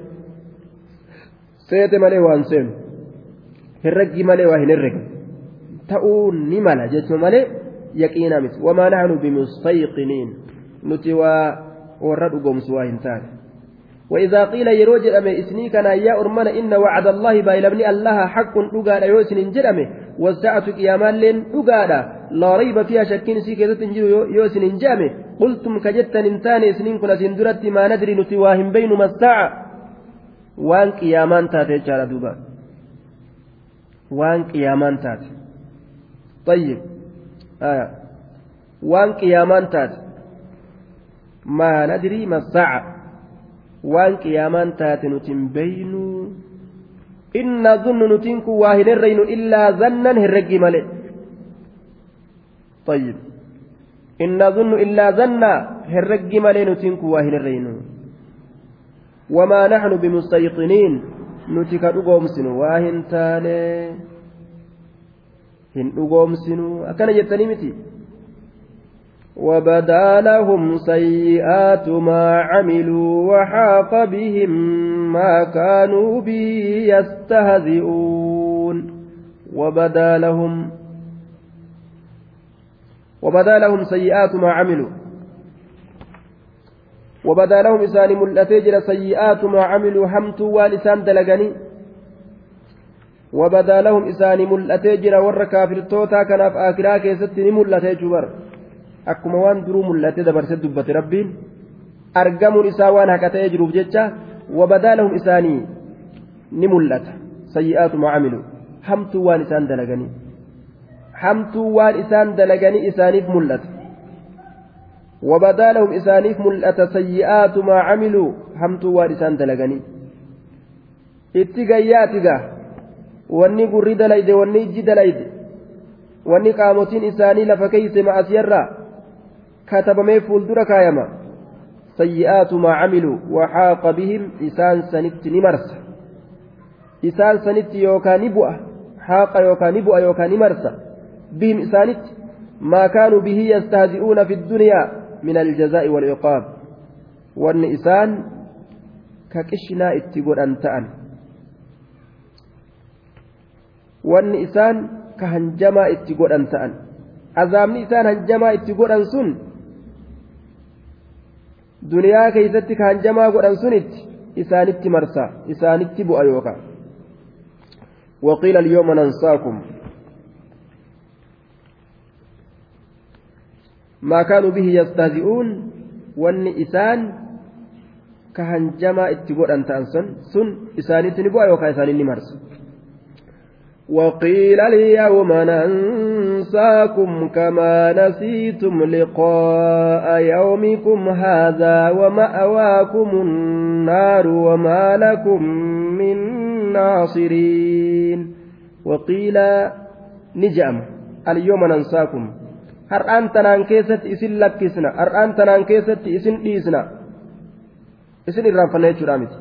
seete malee waan seenu herreggi malee waa hin herrega ta'uu ni mala jechuu malee yaqiinaa miti wamaa naxnu bimustayqiniin nuti waa warra dhugoomsu waa hin taane وإذا قيل يروج أمي إسني كان يا أرمان إن وعد الله بايلبني الله حق أقاد يوسن جرمه والساعة قياما لين أقاد لا ريب فيها شكين سيكيزة يوسن جامه قلتم كجتا انتاني إسنين كنا سندرت ما ندري نتواهم بينما الساعة. وان قيامان تاتي جارة دوبا. وان قيامان تاتي طيب. آه. وان قيامان تاتي ما ندري ما الساعة. qiyaamaan taate nuti hin beeynu inna zunnu nutiin kun waa hin herreynu illaa zannan طيب. إن نظن إلا ظنا هرج مالين تنكو واهن الرين. وما نحن بمستيقنين. نتك أقوم سنو واهن تاني. هن أقوم سنو أكن جتني متي وبدا لهم سيئات ما عملوا وحاق بهم ما كانوا به يستهزئون. وبدا لهم وبدا لهم سيئات ما عملوا. وبدا لهم إسان ملأتجر سيئات ما عملوا همتوا ولسان دلقني وبدا لهم إسان ملأتجر ور كافر توتا كان في آخرا كيست ملأتجر akkuma waan duruu mul'ate dabarsee dubbate rabbiin argamuun isaa waan haqa ta'ee jiruuf jecha wabadaa lahum isaanii ni mul'ata sayyi'aatu maa camilu hamtuu waan isaan dalaganii hamtuu waan isaan dalaganii isaaniif mul'ata وبدا لهم إسانيف ملأت سيئات ما عملوا همتوا وارسان دلغني اتقياتك wanni gurri dalayde wanni ijji dalayde wanni qaamotiin isaanii lafa keeyse ma'asiyarraa sanitti ni marsa isaan sanitti yookaan ni bu'a haaqa yookaan ni bu'a yookaan ni marsa bihim isaanitti maa kaanuu bihi yastahzi'uuna fi ddunyaa min aljazaa'i walciqaab wanni isaan ka qishnaa itti godhan ta'an wanni isaan ka hanjamaa itti godhan ta'an azaabni isaan hanjamaa itti godhan sun duniyaa keeysatti ka hanjamaa godhan sunitti isaanitti marsa isaanitti bu'a yookaan وقيل اليوم ننساكم ما كانوا به يستهزئون wanni isaan ka hanjamaa itti godhan ta'an sun isaanitti ni bu'a yookaan isaanii ni marsa وقيل اليوم ننساكم كما نسيتم لقاء يومكم هذا ومأواكم النار وما لكم من ناصرين وقيل نجأم اليوم ننساكم keessatti isin lakkisna har'aan tanaan keessatti isin dhiisna isin irraanfanna jechuudha miti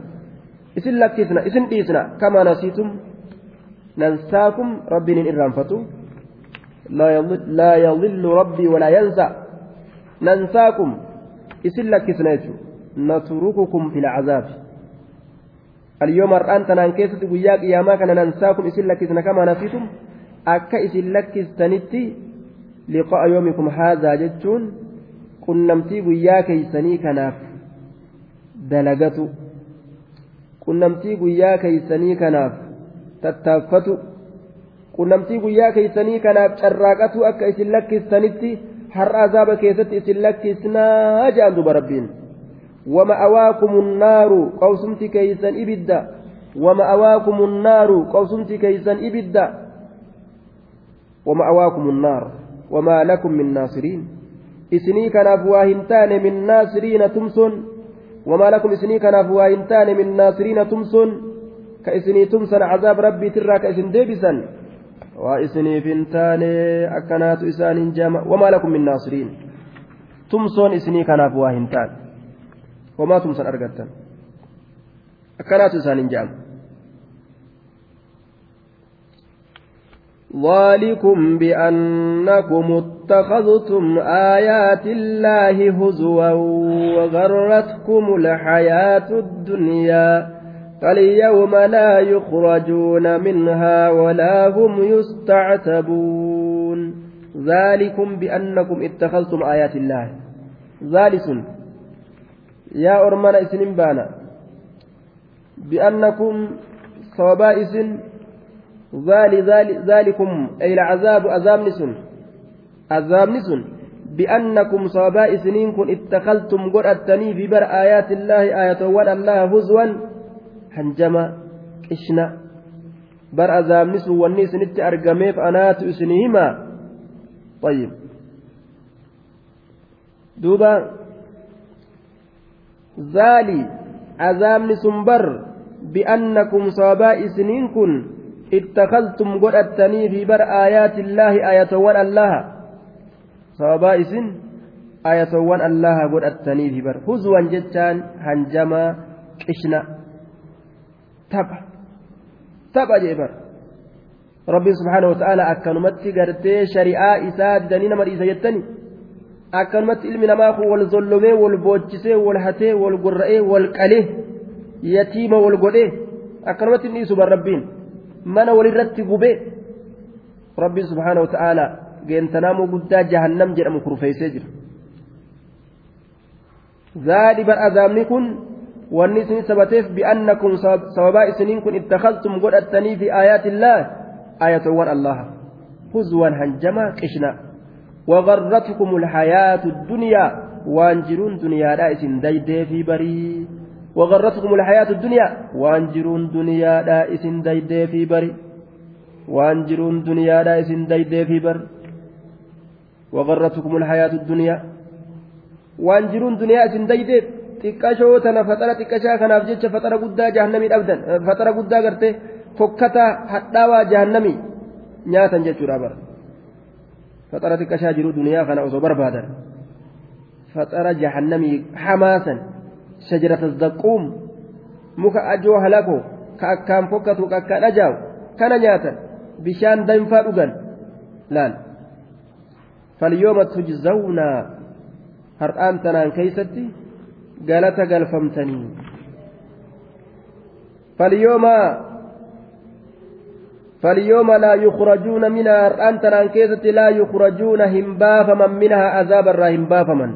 isin lakkisna isin dhiisna kamaa nasiitum ننساكم ربي إرانفتو لا يضل, لا يضل ربي ولا ينسى. ننساكم. إسلك سنيتو نترككم في العذاب. اليوم الآن تنان كيست وياك يا ما كان ننساكم. إسلك كما نسيتم. أكا إسلك سنتي لقاء يومكم هذا جتون. Tattaaffatu qunnamtii guyyaa keeysanii kanaaf carraaqatu akka isin lakkistanitti har'a azaaba keessatti isin lakkisnaa jedhan duba rabbiin. ومأواكم النار قوسمتي كيسا إبدا ومأواكم النار قوسمتي كيسا إبدا ومأواكم النار وما لكم من ناصرين إسني كناف واهنتان من ناصرين تمسون وما لكم إسني كناف واهنتان من ناصرين تمسون ka isinii tumsan cazaab rabbiitirraa ka isin deebisan waa isiniif hin taane akkanaatu isaaniin jama wamaa lakum min naasiriin tumsoon isinii kanaaf waa hin taane wamaa tumsan argattan akkanaatu isaaniin jama ذلكم بأنكم اتخذتم آيات الله هزوا وغرتكم الحياة الدنيا فاليوم لا يخرجون منها ولا هم يستعتبون. ذلكم بأنكم اتخذتم آيات الله. ذلك يا أرمان إسن بانا. بأنكم صوابا إسن. ذلكم أي العذاب أذاب نسن. أذاب نسن. بأنكم صوابا إسنين كن اتخذتم قرأتني في بر آيات الله آية الله هزوا. Hanjama qishna. Bar azaabni sun wanni isinitti argameef anaatu isinii himaa طيب دوبا ذالي عذابني سنبر بأنكم صابا إسنين كن اتخذتم قدتني في بر آيات الله آية ون الله آية ون الله قدتني في بر هزوا جتان هنجما قشنا tapha. Tapha jeebar rabbiin subhaanahu wata'aalaa akkanumatti gartee shari'aa isaa didanii nama dhiisa jettani. Akkanumatti ilmi namaa kun wal zollomee wal boochisee wal hatee wal gorra'ee wal qalee yatiima wal godhee akkanumatti hin dhiisu bar rabbiin. Mana walirratti gubee. Rabbiin subhaanahu wata'aalaa geentanaamuu guddaa jahannam jedhamu kurfeessee jira. Zaadhi bar azaabni kun wanni isin sabateef bi'annakum sababaa isiniin kun ittakhadtum godhattanii fi aayaatillaa aayatowwan allaha huzwan hanjamaa qishna وغرتكم الحياة الدنيا وانجرون دنيا لا اسم ديدي في بري وغرتكم الحياة الدنيا وانجرون دنيا لا اسم ديدي في بري waan jiruun duniyaadhaa isin daydeefii bar وغرتكم الحياة الدنيا jiruun duniyaa isin daydeef xiqqashoo tana faxara xiqqashaa kanaaf jecha faxara guddaa jahannamii dhabdan faxara guddaa gartee fokkataa hadhaawaa jahannamii nyaatan jechuudha bara faxara xiqqashaa jiru duniyaa kana osoo barbaadan faxara jahannamii hamaasan shajarata zaquum muka ajoo halakoo ka akkaan fokkatu ka akkaan ajaawu kana nyaatan bishaan danfaa dhugan laal falyooma tujzawna har'aan tanaan keeysatti galata galfamtanii falyooma فاليوم لا يخرجون منها أنت أنكيزة لا يخرجون همبافما منها عذاب الرا همبافما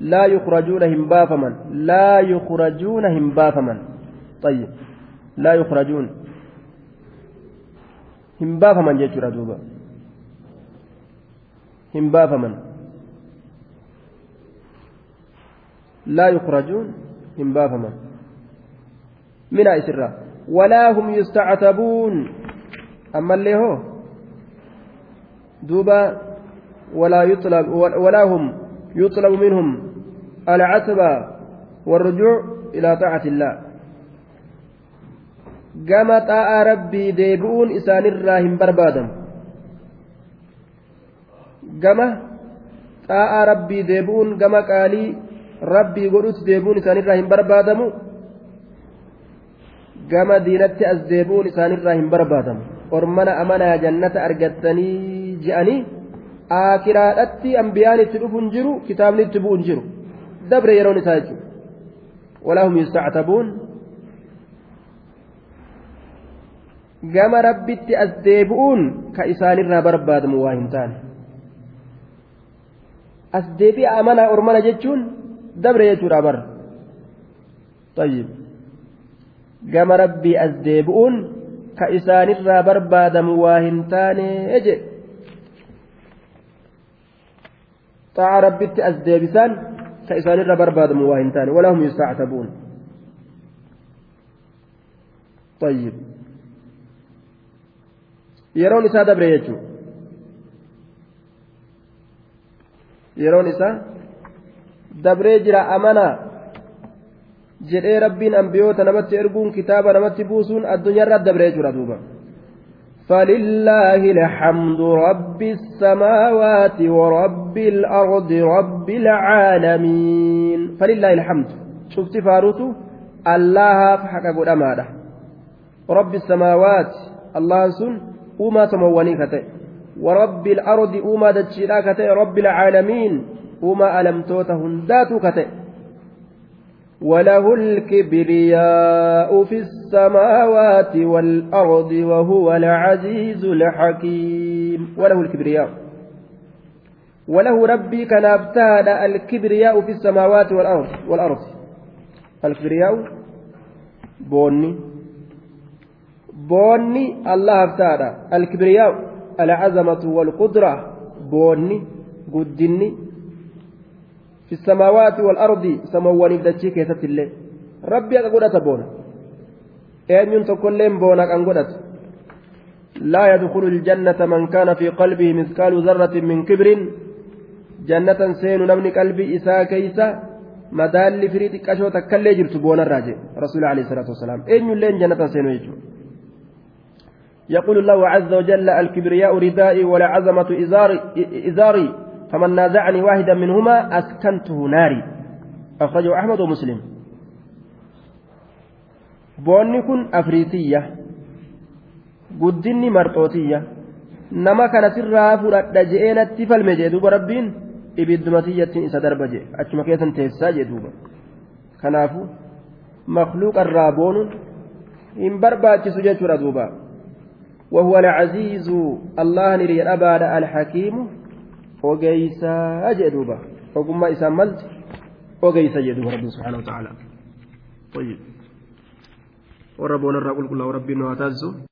لا يخرجون همبافما لا يخرجون همبافما طيب لا يخرجون همبافما جيتشورا دوبا همبافما لا يخرجون همبافما من أسرة ولا هم يستعتبون. أما اللي هو دوبا ولا يطلب ولا هم يطلب منهم العتبة والرجوع إلى طاعة الله. gama xaa'aa rabbii deebi'uun isaanirraa hin barbaadamu gama xaa'aa rabbii deebi'uun gama rabbii godhutti deebi'uun isaanirraa hin barbaadamu. Gama diinatti as deebi'uun isaanirraa hin barbaadamu. Ormana amanaa jannata argattanii je'anii aakiraadhatti ambiyaan itti dhufuun jiru kitaabni itti bu'uun jiru. Dabre yeroon isaa jechuudha. Walaa hum yustactabuun. Gama rabbitti as deebi'uun ka isaanirraa barbaadamu waa hin taane. As deebi'a amanaa ormana jechuun dabre jechuudha bara tayyib. Gama rabbii as deebi'uun ka isaanirraa barbaadamu waa hin taane je xa'a rabbitti as deebisaan ka isaanirraa barbaadamu waa hin taane. Walahum yustaactabuun. Tayyib. Yeroon isaa dabre jechuudha yeroon isaa dabree jira amanaa jedhee rabbiin ambiyoota namatti erguun kitaaba namatti buusuun addunyaarraa dabree jechuudha duuba. فلله الحمد رب السماوات ورب الأرض رب العالمين فلله الحمد شفت فاروتو الله فحق قد أمانة رب السماوات الله سن warabbi ardi uumaa dachiidhaa ka ta'e rabbi alcaalamiin uumaa alamtoota hundaatuu ka ta'e وله الكبرياء في السماوات والأرض وهو العزيز الحكيم. وله الكبرياء. وله ربي كان أبتاد الكبرياء في السماوات والأرض والأرض. الكبرياء بوني. boonni allahaaf taadha alkibriyaa alcazamatu walqudra boonni guddinni walardi samawwaniif dachii keessatti illee rabbi akka godhata boona eenyuun tokkoilleen boona kan godhatu لا يدخل الجنة من كان في قلبه مثقال ذرة من كبر. جنة سين نمني قلبي إساء كيسا. مدال فريد كشوة كاللي جرت بون الراجع. رسول عليه الصلاة والسلام. أين يلين جنة سين يجو. يقول الله عز وجل الكبرياء ردائي والعظمة إزاري, إزاري. فمن نازعني واحدا منهما أسكنته ناري أخرجه أحمد ومسلم boonni kun afriitiyya guddinni marxootiyya nama kana sirraa fudhadha je'ee natti falme jee duuba rabbiin ibiddumatiyyattiin isa darba jee achuma keessan teessisaa jee duuba kanaafu makluuqa irraa boonuun hin barbaachisu jechuudha duuba وهو العزيز الله نري أباد الحكيم وقيسا أجدوبا وقم إسام ملت وقيسا جدوبا رب سبحانه وتعالى طيب وربنا الرقل كله وربنا وتعزه